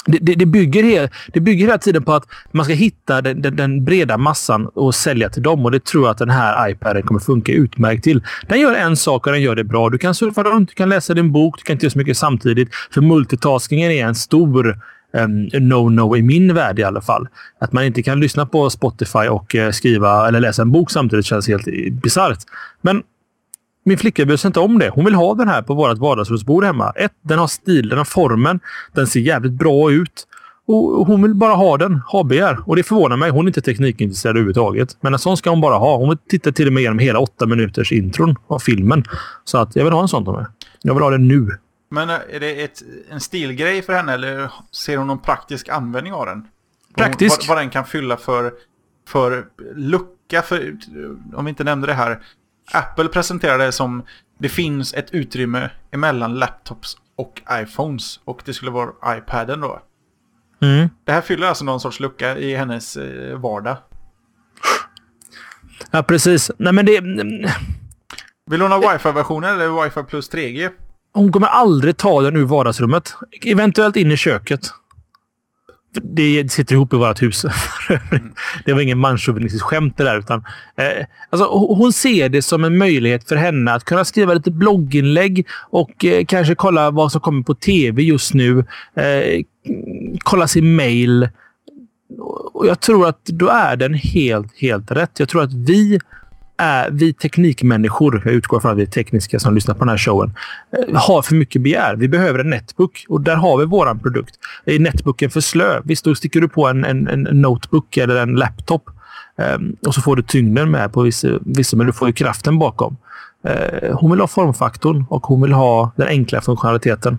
Det, det, det, bygger det bygger hela tiden på att man ska hitta den, den, den, breda massan och sälja till dem. Och Det tror jag att den här iPaden kommer funka utmärkt till. Den gör en sak och den gör det bra. Du kan surfa runt, du kan läsa din bok, du kan inte göra så mycket samtidigt. För multitaskingen är en stor um, no-no i min värld i alla fall. Att man inte kan lyssna på Spotify och uh, skriva eller läsa en bok samtidigt känns helt bisarrt. Men min flicka bryr sig inte om det. Hon vill ha den här på vårt vardagsrumsbord hemma. Ett, den har stil, den har formen. Den ser jävligt bra ut. Och hon vill bara ha den. Ha-begär. Och det förvånar mig. Hon är inte teknikintresserad överhuvudtaget. Men en sån ska hon bara ha. Hon vill titta till och med igenom hela åtta minuters intron av filmen. Så att jag vill ha en sån mig. Jag vill ha den nu. Men eh, är det ett, en stilgrej för henne eller ser hon någon praktisk användning av den? Praktisk? Vad, vad den kan fylla för, för lucka. För, om vi inte nämnde det här. Apple presenterade det som det finns ett utrymme emellan laptops och iPhones. Och det skulle vara iPaden då. Mm. Det här fyller alltså någon sorts lucka i hennes eh, vardag. Ja, precis. Nej, men det... Vill hon ha wifi-versionen eller wifi plus 3G? Hon kommer aldrig ta den ur vardagsrummet. Eventuellt in i köket. Det sitter ihop i vårt hus. det var ingen manschauvinistiskt skämt det där. Utan, eh, alltså, hon ser det som en möjlighet för henne att kunna skriva lite blogginlägg och eh, kanske kolla vad som kommer på tv just nu. Eh, kolla sin mail. Och jag tror att då är den helt, helt rätt. Jag tror att vi är vi teknikmänniskor, jag utgår från att vi är tekniska som lyssnar på den här showen, har för mycket begär. Vi behöver en netbook och där har vi våran produkt. Är netbooken för slö? Visst, då sticker du på en, en, en notebook eller en laptop um, och så får du tyngden med på vissa, vissa, men du får ju kraften bakom. Uh, hon vill ha formfaktorn och hon vill ha den enkla funktionaliteten.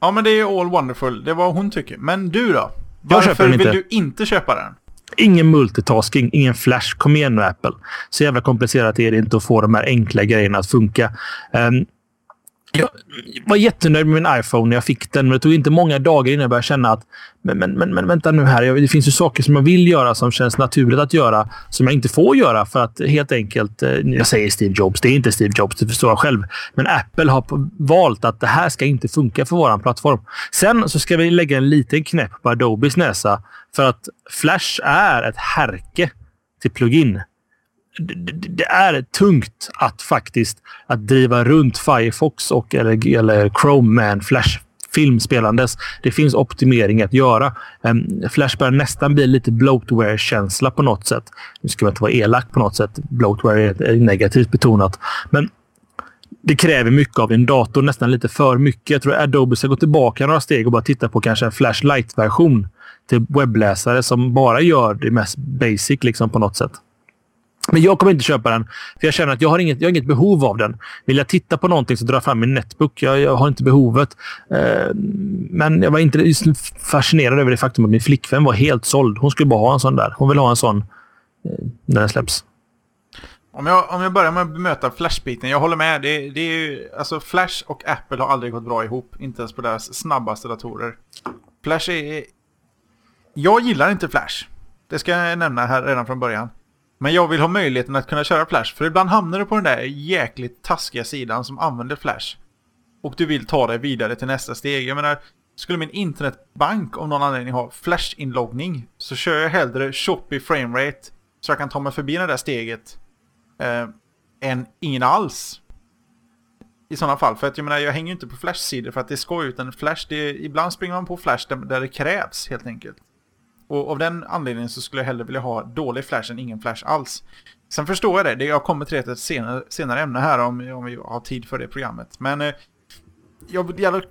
Ja, men det är all wonderful. Det var hon tycker. Men du då? Varför vill inte. du inte köpa den? Ingen multitasking, ingen flash. Kom igen nu Apple. Så jävla komplicerat är det inte att få de här enkla grejerna att funka. Um, jag var jättenöjd med min iPhone när jag fick den, men det tog inte många dagar innan jag började känna att men, men, men, men vänta nu här. Det finns ju saker som jag vill göra som känns naturligt att göra som jag inte får göra för att helt enkelt... Eh, jag säger Steve Jobs. Det är inte Steve Jobs, det förstår jag själv. Men Apple har valt att det här ska inte funka för vår plattform. Sen så ska vi lägga en liten knäpp på Adobes näsa för att Flash är ett härke till plugin det är tungt att faktiskt att driva runt Firefox och eller, eller Chrome med en Flash filmspelandes. Det finns optimering att göra. Ehm, Flash börjar nästan bli lite bloatware-känsla på något sätt. Nu ska man inte vara elak på något sätt. Bloatware är negativt betonat. Men det kräver mycket av en dator, nästan lite för mycket. Jag tror Adobe ska gå tillbaka några steg och bara titta på kanske en Flash Lite-version till webbläsare som bara gör det mest basic liksom på något sätt. Men jag kommer inte köpa den, för jag känner att jag har inget, jag har inget behov av den. Vill jag titta på någonting så drar jag fram min netbook. Jag, jag har inte behovet. Eh, men jag var inte just fascinerad över det faktum att min flickvän var helt såld. Hon skulle bara ha en sån där. Hon vill ha en sån eh, när den släpps. Om jag, om jag börjar med att bemöta Flash-biten. Jag håller med. Det, det är ju, alltså Flash och Apple har aldrig gått bra ihop. Inte ens på deras snabbaste datorer. Flash är... Jag gillar inte Flash. Det ska jag nämna här redan från början. Men jag vill ha möjligheten att kunna köra Flash. För ibland hamnar du på den där jäkligt taskiga sidan som använder Flash. Och du vill ta dig vidare till nästa steg. Jag menar, skulle min internetbank om någon anledning ha Flash-inloggning så kör jag hellre choppy framerate så jag kan ta mig förbi det där steget eh, än ingen alls. I sådana fall, för att jag menar jag hänger ju inte på Flash-sidor för att det ska ut en Flash. Det, ibland springer man på Flash där, där det krävs helt enkelt. Och av den anledningen så skulle jag hellre vilja ha dålig Flash än ingen Flash alls. Sen förstår jag det, jag kommer till ett senare, senare ämne här om, om vi har tid för det programmet. Men eh, jag, jag,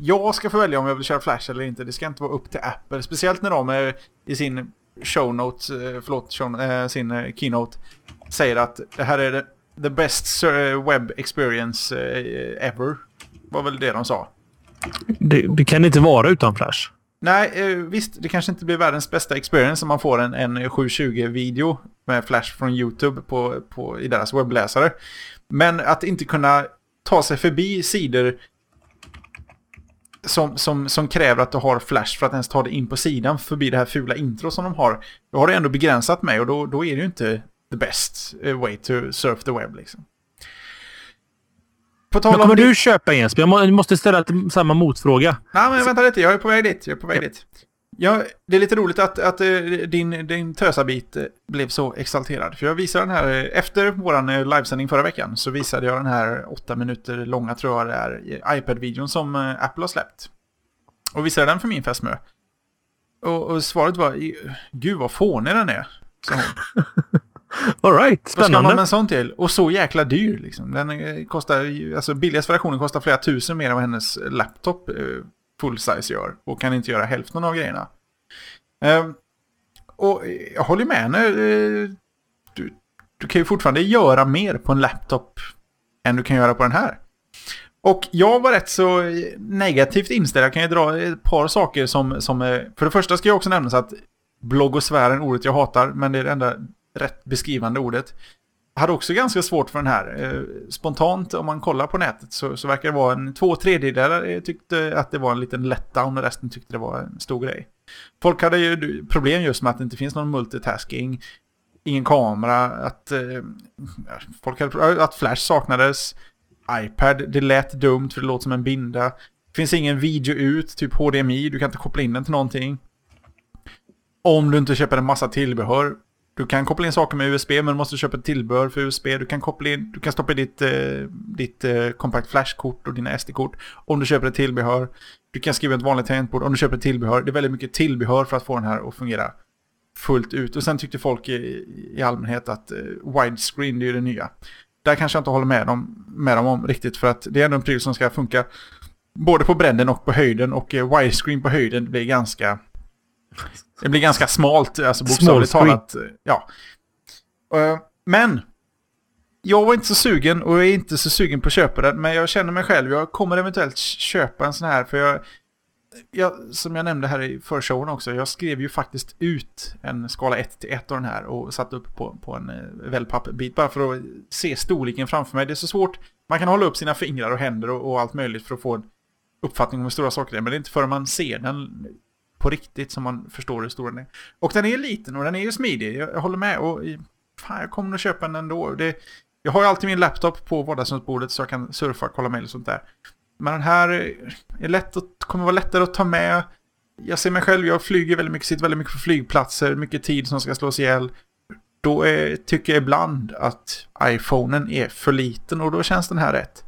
jag ska få välja om jag vill köra Flash eller inte. Det ska inte vara upp till Apple. Speciellt när de är i sin shownote, eh, förlåt, show, eh, sin eh, keynote säger att det här är the best web experience ever. Var väl det de sa. Det, det kan inte vara utan Flash. Nej, eh, visst, det kanske inte blir världens bästa experience om man får en, en 720-video med Flash från YouTube på, på, i deras webbläsare. Men att inte kunna ta sig förbi sidor som, som, som kräver att du har Flash för att ens ta dig in på sidan förbi det här fula intro som de har. Då har det ändå begränsat mig och då, då är det ju inte the best eh, way to surf the web liksom. På tal men kommer du köpa en Jag måste ställa samma motfråga. Nej, men vänta lite. Jag är på väg dit. Jag är på väg dit. Ja, det är lite roligt att, att eh, din, din tösabit eh, blev så exalterad. För jag visade den här, eh, efter vår livesändning förra veckan, så visade jag den här åtta minuter långa, tror jag det är, iPad-videon som Apple har släppt. Och visade den för min fästmö. Och, och svaret var, gud vad fånig den är, sa hon. Alright, spännande. Vad ska man med en sån till? Och så jäkla dyr liksom. Den kostar, alltså billigaste versionen kostar flera tusen mer än vad hennes laptop full size gör. Och kan inte göra hälften av grejerna. Eh, och jag håller med henne. Eh, du, du kan ju fortfarande göra mer på en laptop än du kan göra på den här. Och jag var rätt så negativt inställd. Jag kan ju dra ett par saker som, som... För det första ska jag också nämna så att bloggosfären, ordet jag hatar, men det är det enda rätt beskrivande ordet hade också ganska svårt för den här. Eh, spontant om man kollar på nätet så, så verkar det vara en två tredjedelar eh, tyckte att det var en liten letdown och resten tyckte det var en stor grej. Folk hade ju problem just med att det inte finns någon multitasking, ingen kamera, att, eh, folk hade, att Flash saknades, iPad, det lät dumt för det låter som en binda. Det finns ingen video ut, typ HDMI, du kan inte koppla in den till någonting. Om du inte köper en massa tillbehör du kan koppla in saker med USB men du måste köpa ett tillbehör för USB. Du kan, koppla in, du kan stoppa in ditt, eh, ditt eh, Compact Flash-kort och dina SD-kort om du köper ett tillbehör. Du kan skriva ett vanligt tangentbord om du köper ett tillbehör. Det är väldigt mycket tillbehör för att få den här att fungera fullt ut. Och sen tyckte folk i, i allmänhet att eh, widescreen det är det nya. Där kanske jag inte håller med dem, med dem om riktigt för att det är ändå en pryl som ska funka både på bredden och på höjden och eh, widescreen på höjden blir ganska det blir ganska smalt, alltså bokstavligt talat. Ja. Uh, men, jag var inte så sugen och jag är inte så sugen på att köpa den. Men jag känner mig själv, jag kommer eventuellt köpa en sån här. För jag, jag som jag nämnde här i förshowen också, jag skrev ju faktiskt ut en skala 1 till 1 av den här och satte upp på, på en eh, wellpappbit bara för att se storleken framför mig. Det är så svårt, man kan hålla upp sina fingrar och händer och, och allt möjligt för att få en uppfattning om hur stora saker är. Men det är inte förrän man ser den på riktigt som man förstår hur stor den är. Och den är liten och den är ju smidig, jag, jag håller med. Och fan, jag kommer nog köpa den ändå. Det, jag har ju alltid min laptop på vardagsrumsbordet så jag kan surfa, kolla mejl och sånt där. Men den här är lätt att, kommer vara lättare att ta med. Jag ser mig själv, jag flyger väldigt mycket, sitter väldigt mycket på flygplatser, mycket tid som ska slås ihjäl. Då är, tycker jag ibland att iPhonen är för liten och då känns den här rätt.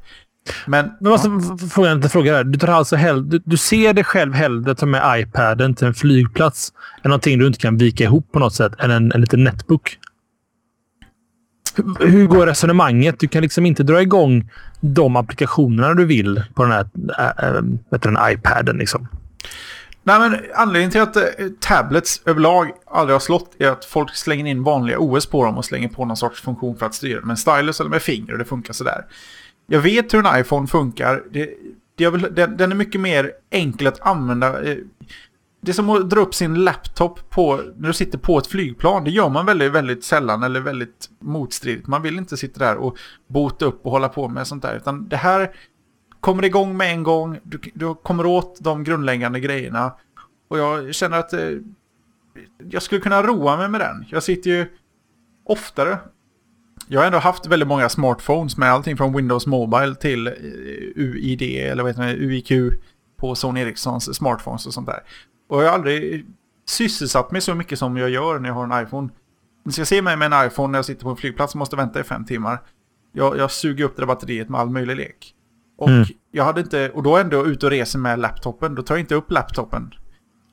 Men, Men måste ja. fråga en fråga där. Du, tar alltså hell, du, du ser dig själv hellre ta med iPaden till en flygplats än någonting du inte kan vika ihop på något sätt, än en, en liten netbook? Hur, hur går resonemanget? Du kan liksom inte dra igång de applikationerna du vill på den här äh, äh, den iPaden. Liksom. Nej, men anledningen till att äh, tablets överlag aldrig har slått är att folk slänger in vanliga OS på dem och slänger på någon sorts funktion för att styra med en stylus eller med finger och det funkar sådär. Jag vet hur en iPhone funkar. Det, det vill, den, den, är mycket mer enkel att använda. Eh, det är som att dra upp sin laptop på, när du sitter på ett flygplan. Det gör man väldigt, väldigt sällan eller väldigt motstridigt. Man vill inte sitta där och bota upp och hålla på med sånt där. Utan det här kommer igång med en gång. Du, du kommer åt de grundläggande grejerna. Och jag känner att eh, jag skulle kunna roa mig med den. Jag sitter ju oftare. Jag har ändå haft väldigt många smartphones med allting från Windows Mobile till eh, UID eller vad heter det, UIQ på Sony Ericssons smartphones och sånt där. Och jag har aldrig sysselsatt mig så mycket som jag gör när jag har en iPhone. Ni ska se mig med en iPhone när jag sitter på en flygplats och måste vänta i fem timmar. Jag, jag suger upp det där batteriet med all möjlig lek. Och Mm. jag hade inte, och då ändå ute och reser med laptopen, då tar jag inte upp laptopen.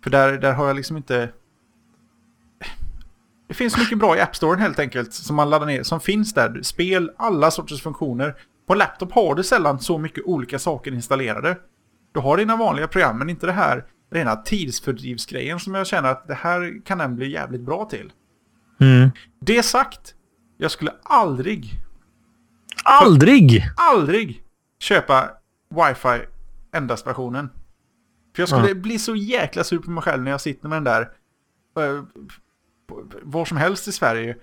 För där, där har jag liksom inte... Det finns mycket bra i App Store helt enkelt som man laddar ner, som finns där. Spel, alla sorters funktioner. På laptop har du sällan så mycket olika saker installerade. Du har dina vanliga program, men inte det här rena tidsfördrivsgrejen som jag känner att det här kan den bli jävligt bra till. Mm. Det sagt, jag skulle aldrig, Aldrig! aldrig köpa wifi endast versionen. För jag skulle bli så jäkla sur på mig själv när jag sitter med den där eh, var som helst i Sverige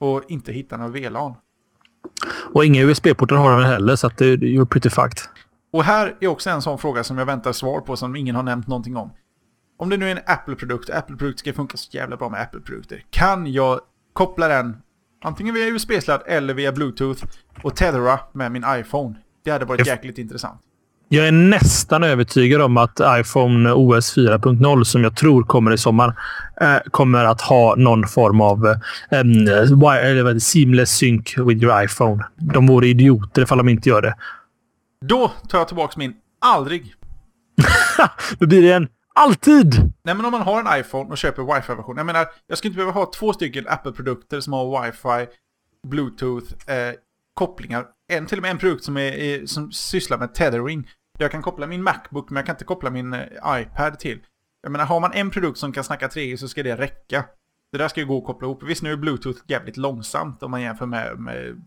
och inte hittar någon VLAN. Och inga USB-portar har den väl heller, så att det, you're pretty fucked. Och här är också en sån fråga som jag väntar svar på som ingen har nämnt någonting om. Om det nu är en Apple-produkt, Apple-produkt ska funka så jävla bra med Apple-produkter. Kan jag koppla den antingen via USB-sladd eller via Bluetooth och tethera med min iPhone? Det hade varit jäkligt intressant. Jag är nästan övertygad om att iPhone OS 4.0, som jag tror kommer i sommar, eh, kommer att ha någon form av eh, det, seamless sync with your iPhone. De vore idioter ifall de inte gör det. Då tar jag tillbaka min aldrig. Då blir det en alltid! Nej men om man har en iPhone och köper wifi-version. Jag menar, jag skulle inte behöva ha två stycken Apple-produkter som har wifi, bluetooth, eh, kopplingar. En, till och med en produkt som, är, är, som sysslar med tethering. Jag kan koppla min Macbook men jag kan inte koppla min eh, iPad till. Jag menar, har man en produkt som kan snacka 3G e så ska det räcka. Det där ska ju gå att koppla ihop. Visst, nu är Bluetooth jävligt långsamt om man jämför med, med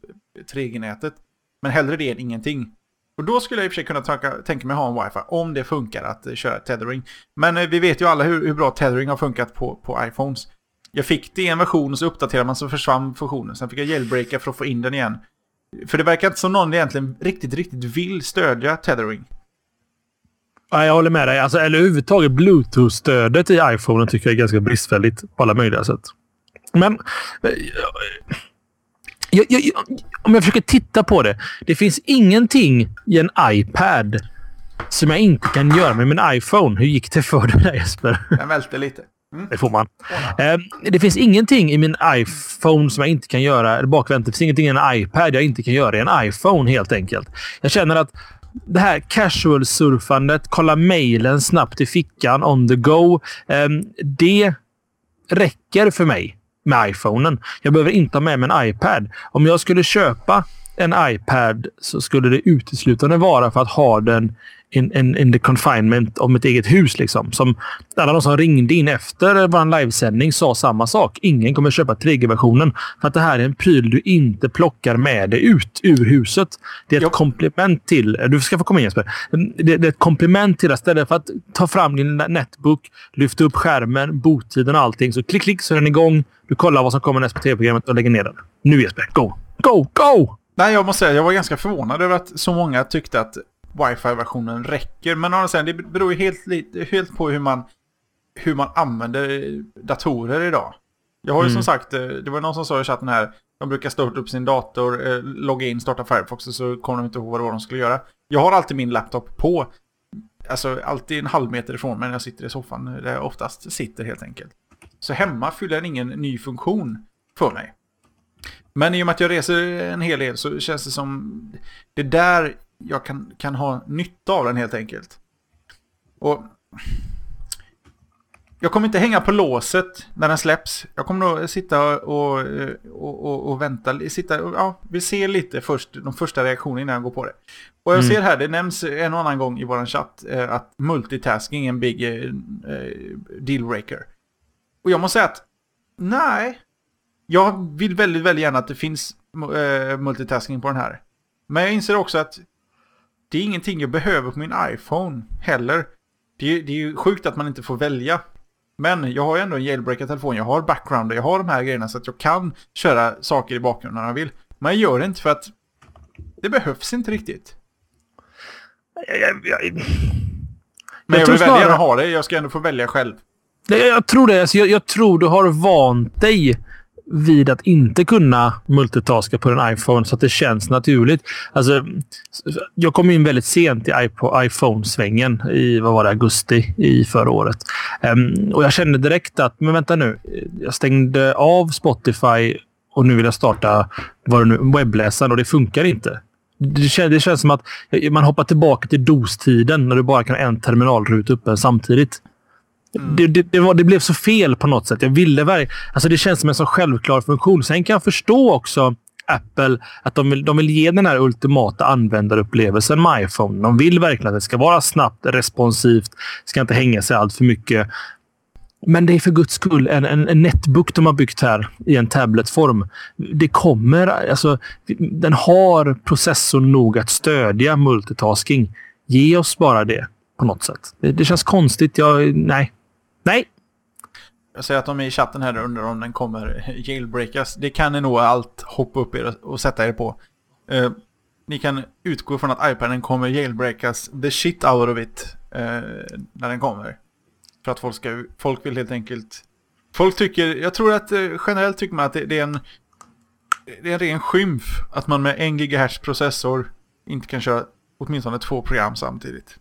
3G-nätet. Men hellre det än ingenting. Och då skulle jag i och för sig kunna tänka, tänka mig ha en wifi om det funkar att eh, köra tethering. Men eh, vi vet ju alla hur, hur bra tethering har funkat på, på iPhones. Jag fick det i en version och så uppdaterade man så försvann funktionen. Sen fick jag jailbreaka för att få in den igen. För det verkar inte som någon egentligen riktigt, riktigt vill stödja tethering. Ja, jag håller med dig. Alltså, eller överhuvudtaget Bluetooth-stödet i iPhone tycker jag är ganska bristfälligt på alla möjliga sätt. Men eh, jag, jag, jag, om jag försöker titta på det. Det finns ingenting i en iPad som jag inte kan göra med min iPhone. Hur gick det för dig där Jesper? Den välte lite. Det får man. Eh, det finns ingenting i min iPhone som jag inte kan göra. Eller bakvänt. Det finns ingenting i en iPad jag inte kan göra i en iPhone helt enkelt. Jag känner att det här casual-surfandet, kolla mejlen snabbt i fickan on the go. eh, det räcker för mig med iPhonen. Jag behöver inte ha med mig en iPad. Om jag skulle köpa en iPad så skulle det uteslutande vara för att ha den in, in, in the confinement av mitt eget hus. Liksom. Som alla de som ringde in efter vår livesändning sa samma sak. Ingen kommer köpa 3G-versionen för att det här är en pryl du inte plockar med dig ut ur huset. Det är ett Jo. komplement till... Du ska få komma in Jesper. Det, det är ett komplement till istället för att ta fram din netbook, lyfta upp skärmen, bottiden och allting. Så klick, klick så är den igång. Du kollar vad som kommer näst på tv-programmet och lägger ner den. Nu Jesper, go! Go, go! Nej, jag måste säga jag var ganska förvånad över att så många tyckte att wifi-versionen räcker. Men sidan, det beror ju helt, helt på hur man, hur man använder datorer idag. Jag har ju som sagt, eh, det var någon som sa i chatten här, de brukar starta upp sin dator, eh, logga in, starta Firefox och så kommer de inte ihåg vad det var de skulle göra. Jag har alltid min laptop på, alltså alltid en halv meter ifrån mig när jag sitter i soffan, där jag oftast sitter helt enkelt. Så hemma fyller den ingen ny funktion för mig. Men i och med att jag reser en hel del så känns det som det är där jag kan, kan ha nytta av den helt enkelt. Och jag kommer inte hänga på låset när den släpps. Jag kommer nog sitta och, och, och, och vänta. Sitta, ja, vi ser lite först de första reaktionerna innan jag går på det. Och jag Mm. ser här, det nämns en och annan gång i vår chatt eh, att multitasking är en big eh, eh, dealbreaker. Och jag måste säga att nej, jag vill väldigt, väldigt gärna att det finns eh, multitasking på den här. Men jag inser också att det är ingenting jag behöver på min iPhone heller. Det är, det är ju sjukt att man inte får välja. Men jag har ju ändå en jailbreakad telefon, jag har background jag har de här grejerna så att jag kan köra saker i bakgrunden när jag vill. Men jag gör det inte för att det behövs inte riktigt. Jag, jag, jag, Men jag, vill väldigt snarare- gärna ha det, jag ska ändå få välja själv. Jag tror det. Alltså, jag, jag tror du har vant dig vid att inte kunna multitaska på en iPhone så att det känns naturligt. Alltså, jag kom in väldigt sent i iPhone-svängen i vad var det, augusti i förra året. Um, och jag kände direkt att, men vänta nu. Jag stängde av Spotify och nu vill jag starta vad det nu, webbläsaren och det funkar inte. Det känns, det känns som att man hoppar tillbaka till DOS-tiden när du bara kan ha en terminalruta uppe samtidigt. Mm. Det, det, det, var, det, blev så fel på något sätt. Jag ville verkligen... Alltså det känns som en så självklar funktion. Sen kan jag förstå också Apple att de vill, de vill ge den här ultimata användarupplevelsen med iPhone. De vill verkligen att det ska vara snabbt, responsivt, ska inte hänga sig allt för mycket. Men det är för guds skull en, en, en netbook de har byggt här i en tabletform. Det kommer... Alltså, den har processorn nog att stödja multitasking. Ge oss bara det på något sätt. Det, det känns konstigt. Jag, nej. Nej. Jag säger att de är i chatten här undrar om den kommer jailbreakas. Det kan ni nog allt hoppa upp er och sätta er på. Eh, ni kan utgå från att iPaden kommer jailbreakas the shit out of it eh, när den kommer. För att folk, ska, folk vill helt enkelt... Folk tycker, jag tror att eh, generellt tycker man att det, det, är en... Det är en ren skymf att man med en GHz processor inte kan köra åtminstone två program samtidigt.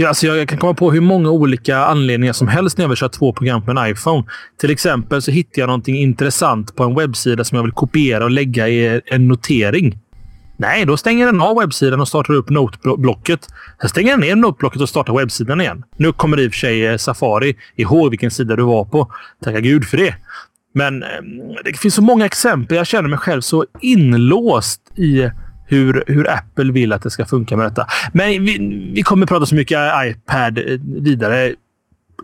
Ja, alltså jag, kan komma på hur många olika anledningar som helst när jag vill köra två program på en iPhone. Till exempel så hittar jag någonting intressant på en webbsida som jag vill kopiera och lägga i en notering. Nej, då stänger den av webbsidan och startar upp notblocket. Sen stänger den ner notblocket och startar webbsidan igen. Nu kommer i och för sig eh, Safari ihåg vilken sida du var på. Tacka gud för det. Men eh, det finns så många exempel. Jag känner mig själv så inlåst i hur, hur Apple vill att det ska funka med detta. Men vi, vi kommer prata så mycket iPad vidare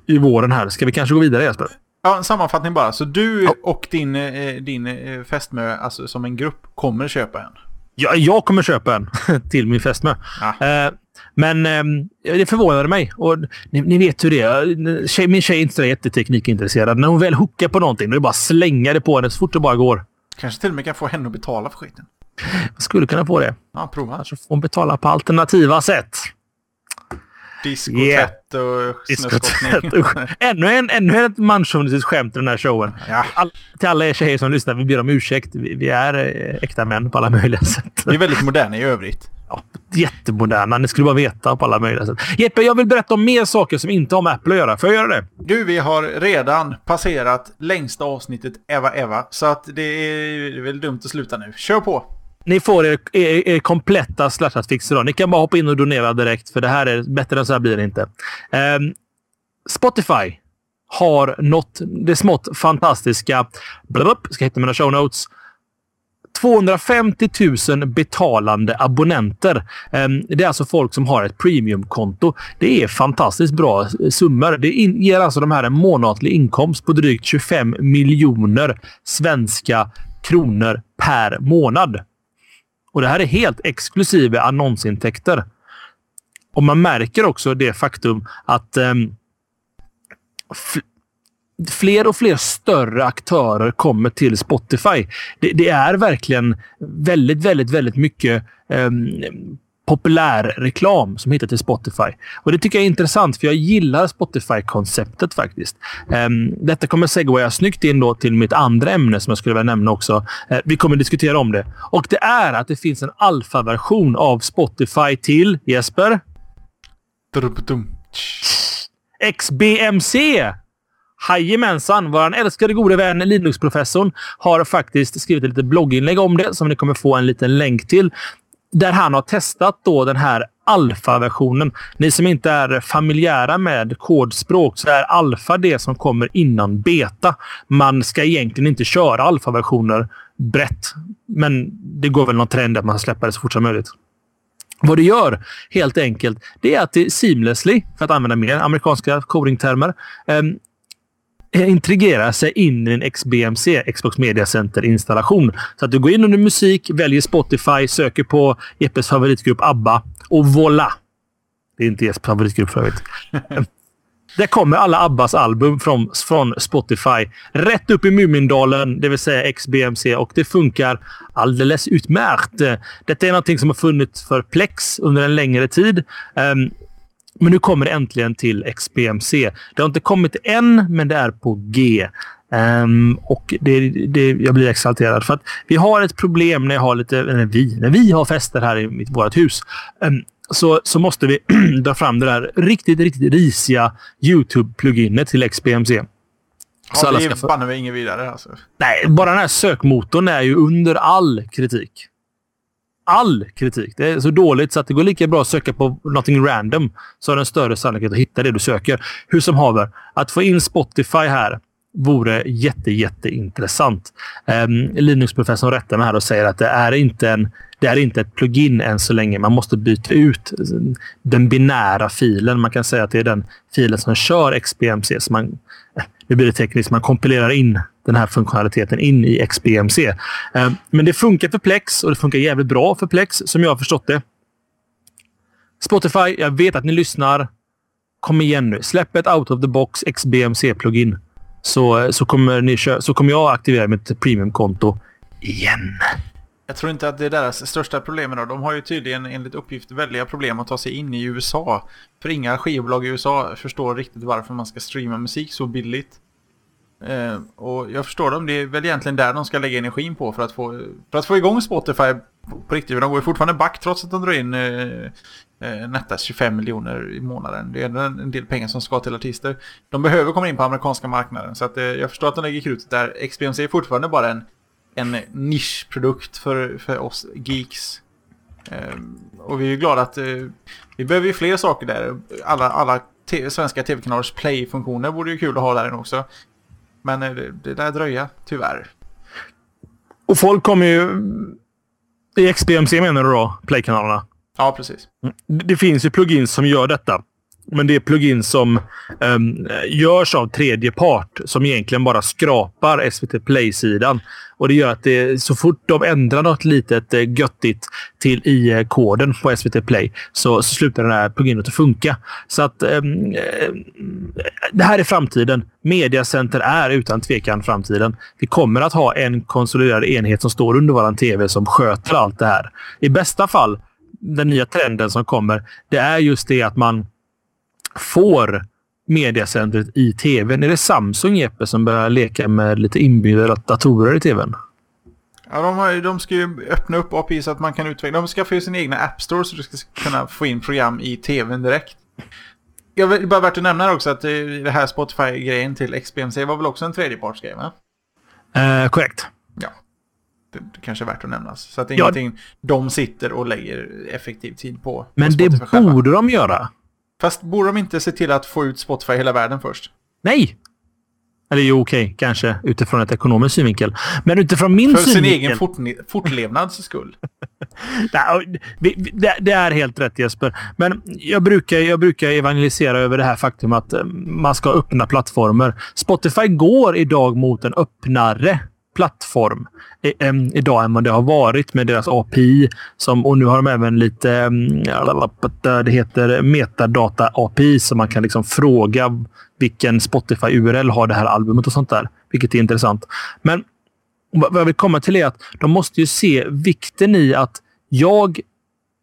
i våren här. Ska vi kanske gå vidare Jesper? Ja, en sammanfattning bara. Så du och din, eh, din eh, fästmö, alltså som en grupp, kommer köpa en? Ja, jag kommer köpa en till min fästmö. Ja. Eh, men eh, det förvånade mig. Och ni, ni vet hur det är. Tjej, min tjej är inte så jätteteknikintresserad. När hon väl hookar på någonting, då är det bara slänga det på henne så fort det bara går. Kanske till och med kan få henne att betala för skiten. Jag skulle kunna få det. Ja, prova. Kanske får hon betala på alternativa sätt. Diskotätt yeah. och snöskottning. ännu, en, ännu ett manschauvinistiskt skämt i den här showen. Ja. All, till alla er tjejer som lyssnar, vi ber om ursäkt. Vi, vi är eh, äkta män på alla möjliga sätt. Vi är väldigt moderna i övrigt. Ja, jättemoderna. Ni skulle bara veta på alla möjliga sätt. Jeppe, jag vill berätta om mer saker som inte har med Apple att göra. Får jag göra det? Du, vi har redan passerat längsta avsnittet Eva Eva. Så att det är väl dumt att sluta nu. Kör på! Ni får er, er, er kompletta slashat-fix idag. Ni kan bara hoppa in och donera direkt, för det här är bättre än så här blir det inte. Um, Spotify har nått det smått fantastiska... Blub, ska hitta mina show notes. 250 000 betalande abonnenter. Ehm, det är alltså folk som har ett premiumkonto. Det är fantastiskt bra summor. Det ger alltså de här en månatlig inkomst på drygt 25 miljoner svenska kronor per månad. Och det här är helt exklusive annonsintäkter. Och man märker också det faktum att um, fler och fler större aktörer kommer till Spotify. Det, det är verkligen väldigt, väldigt, väldigt mycket um, populär reklam som hittar till Spotify. Och Det tycker jag är intressant, för jag gillar Spotify-konceptet faktiskt. Um, detta kommer segwaya snyggt in då till mitt andra ämne som jag skulle vilja nämna också. Uh, vi kommer diskutera om det. Och det är att det finns en alfa-version av Spotify till Jesper. XBMC! Jajamensan! Vår älskade gode vän Linux-professorn har faktiskt skrivit ett litet blogginlägg om det som ni kommer få en liten länk till där han har testat då den här alfa-versionen. Ni som inte är familjära med kodspråk så är alfa det som kommer innan beta. Man ska egentligen inte köra alfa-versioner brett, men det går väl någon trend att man släpper det så fort som möjligt. Vad det gör helt enkelt, det är att det seamlessly, för att använda mer amerikanska codingtermer, ehm, integrera sig in i en XBMC, Xbox Media Center-installation. Så att du går in under musik, väljer Spotify, söker på Jeppes favoritgrupp ABBA och voilà! Det är inte Jeppes favoritgrupp för övrigt. Där kommer alla Abbas album från, från Spotify rätt upp i Mumindalen, det vill säga XBMC, och det funkar alldeles utmärkt. Detta är någonting som har funnits för Plex under en längre tid. Um, Men nu kommer det äntligen till XBMC. Det har inte kommit än, men det är på G. Um, och det, det, jag blir exalterad för att vi har ett problem när jag har lite, när vi, när vi har fester här i mitt, vårt hus. Um, så, så måste vi dra fram det där riktigt, riktigt risiga YouTube-pluginet till XBMC. Ja, Så alla det ska få- banne mig inget vidare alltså. Nej, bara den här sökmotorn är ju under all kritik. All kritik. Det är så dåligt så att det går lika bra att söka på någonting random så har den större sannolikhet att hitta det du söker. Hur som haver, att få in Spotify här vore jätte, jätteintressant. Um, ehm, Linux-professorn rättar mig här och säger att det är inte en det är inte ett plugin än så länge. Man måste byta ut den binära filen. Man kan säga att det är den filen som kör XBMC. Så man, nu blir det tekniskt. Man kompilerar in den här funktionaliteten in i XBMC. Eh, men det funkar för Plex och det funkar jävligt bra för Plex som jag har förstått det. Spotify, jag vet att ni lyssnar. Kom igen nu. Släpp ett out of the box XBMC-plugin. Så, så, kommer ni så kommer jag aktivera mitt premiumkonto igen. Jag tror inte att det är deras största problem idag. De har ju tydligen enligt uppgift väldiga problem att ta sig in i USA. För inga skivbolag i USA förstår riktigt varför man ska streama musik så billigt. Eh, och jag förstår dem. Det är väl egentligen där de ska lägga energin på för att få, för att få igång Spotify på, på riktigt. För de går ju fortfarande back trots att de drar in eh, eh, nettas 25 miljoner i månaden. Det är en en del pengar som ska till artister. De behöver komma in på amerikanska marknaden. Så att, eh, jag förstår att de lägger krutet där. XBMC är fortfarande bara en en nischprodukt för, för oss geeks. Ehm, och vi är ju glada att eh, vi behöver ju fler saker där. Alla, alla te- svenska tv-kanalers play-funktioner vore ju kul att ha där också. Men eh, det, det där dröja, tyvärr. Och folk kommer ju... I XBMC menar du då? Play-kanalerna? Ja, precis. Det det finns ju plugins som gör detta. Men det är plugins som um, görs av tredje part som egentligen bara skrapar SVT Play-sidan. Och Det gör att det, så fort de ändrar något litet eh, göttigt till i koden på SVT Play så, så slutar det här pluginet att funka. Så att ehm, eh, det här är framtiden. Mediacenter är utan tvekan framtiden. Vi kommer att ha en konsoliderad enhet som står under våran tv som sköter allt det här. I bästa fall, den nya trenden som kommer, det är just det att man får mediacentret i tvn. Är det Samsung, Jeppe, som börjar leka med lite inbyggda datorer i tvn? Ja, de, har, de ska ju öppna upp API så att man kan utveckla. De skaffar ju sin egna App Store så du ska kunna få in program i tvn direkt. Jag vill bara värt att nämna också att eh, det här Spotify-grejen till XBMC var väl också en tredjepartsgrej, va? Eh, korrekt. Ja. Det, det kanske är värt att nämnas. Så att det är Ja. ingenting de sitter och lägger effektiv tid på. på Men Spotify det själva. borde de göra. Fast borde de inte se till att få ut Spotify i hela världen först? Nej! Eller jo, okej, kanske utifrån ett ekonomiskt synvinkel. Men utifrån min För sin synvinkel... egen fortne- fortlevnads skull. Det är helt rätt Jesper. Men jag brukar, jag brukar evangelisera över det här faktum att eh, man ska ha öppna plattformar. Spotify går idag mot en öppnare plattform i, idag än vad det har varit med deras API. Som, och nu har de även lite, det heter metadata API så man kan liksom fråga vilken Spotify URL har det här albumet och sånt där. Vilket är intressant. Men vad vad jag vill komma till är att de måste ju se vikten i att jag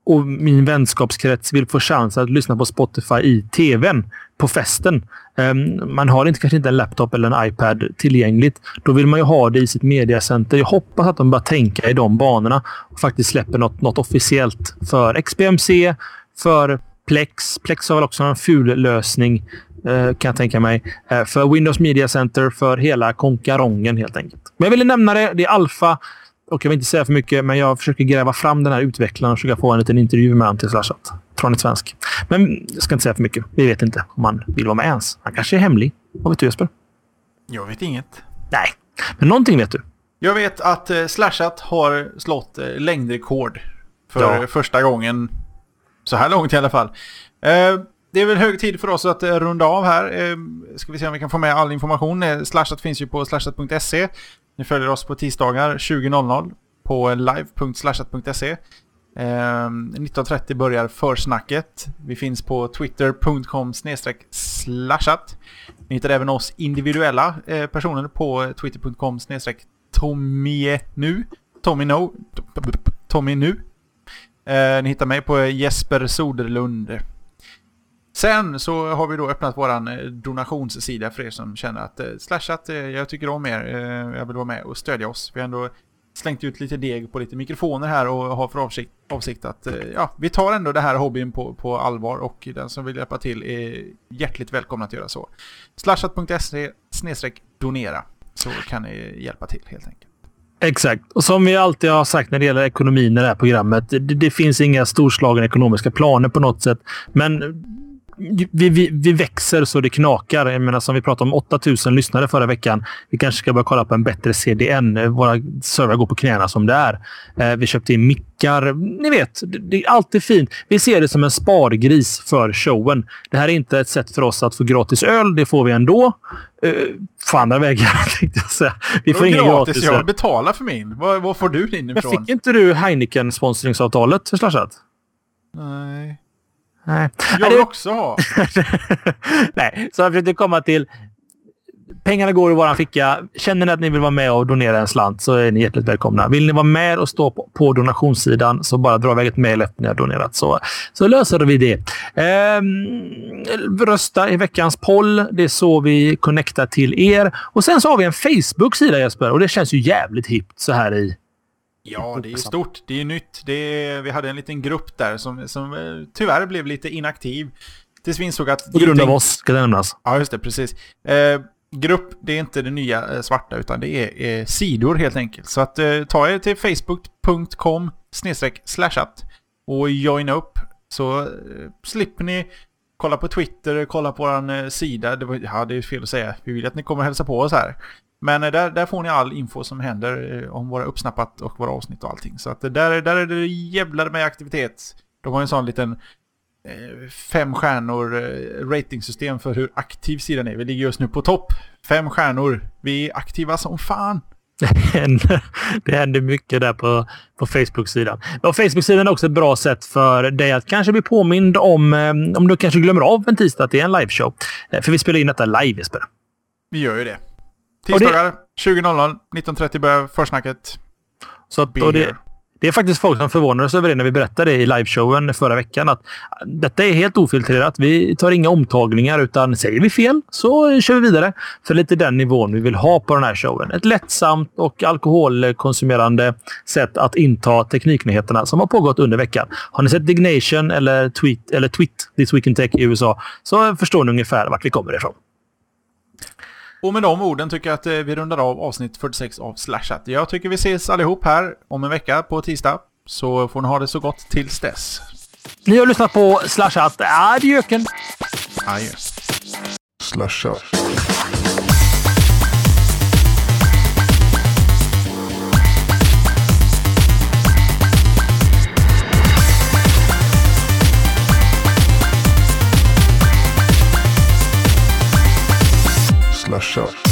och min vänskapskrets vill få chans att lyssna på Spotify i tvn på festen. Ehm, man har inte, kanske inte en laptop eller en iPad tillgängligt. Då vill man ju ha det i sitt mediacenter. Jag hoppas att de börjar tänka i de banorna och faktiskt släpper något, något officiellt för XBMC, för Plex. Plex har väl också en ful lösning eh, kan jag tänka mig. Eh, för Windows Media Center, för hela konkarongen helt enkelt. Men jag ville nämna det. Det är alfa. Och jag vill inte säga för mycket, men jag försöker gräva fram den här utvecklaren och försöka få en liten intervju med honom till Slashat. Tror han är svensk. Men jag ska inte säga för mycket. Vi vet inte om han vill vara med ens. Han kanske är hemlig. Vad vet du Jesper? Jag vet inget. Nej, men någonting vet du. Jag vet att eh, Slashat har slått eh, längdrekord. För Ja. första gången. Så här långt i alla fall. Eh, det är väl hög tid för oss att runda av här. Ska vi se om vi kan få med all information. Slashat finns ju på slashat.se. Ni följer oss på tisdagar 20.00 på live.slashat.se. 19.30 ehm, börjar försnacket. Vi finns på twitter.com slashat. Ni hittar även oss individuella eh, personer på twitter.com tommynu. Tommy no. Tommy nu. Eh, ni hittar mig på Jesper Soderlund. Sen så har vi då öppnat våran eh, donationssida för er som känner att eh, slashat, eh, jag tycker om er, eh, jag vill vara med och stödja oss. Vi har ändå slängt ut lite deg på lite mikrofoner här och har för avsikt, avsikt att eh, ja, vi tar ändå det här hobbyn på, på allvar och den som vill hjälpa till är hjärtligt välkomna att göra så. Slashat.se donera så kan ni hjälpa till helt enkelt. Exakt. Och som vi alltid har sagt när det gäller ekonomin i det här programmet. Det, det finns inga storslagna ekonomiska planer på något sätt. Men vi, vi, vi växer så det knakar. Jag menar, som vi pratade om, 8000 lyssnare förra veckan. Vi kanske ska börja kolla på en bättre CDN. Våra servrar går på knäna som det är. Eh, vi köpte in mickar. Ni vet, det är alltid fint. Vi ser det som en spargris för showen. Det här är inte ett sätt för oss att få gratis öl. Det får vi ändå. Uh, på andra vägar, tänkte jag säga. Vi får ingen gratis. gratis jag betalar för min. Var får du din ifrån? Men fick inte du Heineken-sponsringsavtalet? Nej. Nej. Jag vill också ha. Nej, så jag försökte komma till... Pengarna går i vår ficka. Känner ni att ni vill vara med och donera en slant så är ni hjärtligt välkomna. Vill ni vara med och stå på, på donationssidan så bara dra iväg ett mejl efter ni har donerat så, så löser vi det. Ehm, rösta i veckans poll. Det är så vi connectar till er. Och sen så har vi en Facebook-sida Jesper och det känns ju jävligt hippt så här i Ja, det är ju stort. Det är nytt. Det är, vi hade en liten grupp där som, som eh, tyvärr blev lite inaktiv. Tills vi insåg att... På grund av oss, ska det nämnas. Ja, just det. Precis. Eh, grupp, det är inte det nya eh, svarta, utan det är eh, sidor helt enkelt. Så att eh, ta er till facebook.com slashat och joina upp. Så eh, slipper ni kolla på Twitter, kolla på vår sida. Det var, ja, det är fel att säga. Vi vill att ni kommer och hälsa på oss här. Men eh, där, där får ni all info som händer eh, om våra uppsnappat och våra avsnitt och allting. Så att där, där är det jävlar med aktivitet. De har en sån liten eh, fem stjärnor ratingsystem för hur aktiv sidan är. Vi ligger just nu på topp. Fem stjärnor. Vi är aktiva som fan. Det händer, det händer mycket där på, på Facebook-sidan. Och Facebook-sidan är också ett bra sätt för dig att kanske bli påmind om, om du kanske glömmer av en tisdag att det är en liveshow. För vi spelar in detta live, Jesper. Vi gör ju det. Tisdagar det... 20.00, 19.30 börjar försnacket. Så att, det, det är faktiskt folk som förvånar sig över det när vi berättade det i liveshowen förra veckan. Att detta är helt ofiltrerat. Vi tar inga omtagningar utan säger vi fel så kör vi vidare. För lite den nivån vi vill ha på den här showen. Ett lättsamt och alkoholkonsumerande sätt att inta tekniknyheterna som har pågått under veckan. Har ni sett Dignation eller Tweet, eller Tweet This Week in Tech i USA så förstår ni ungefär vart vi kommer ifrån. Och med de orden tycker jag att eh, vi rundar av avsnitt 46 av Slashat. Jag tycker vi ses allihop här om en vecka på tisdag. Så får ni ha det så gott tills dess. Ni har lyssnat på Slashat. Adjöken! Adjö. Slashat. Slashat.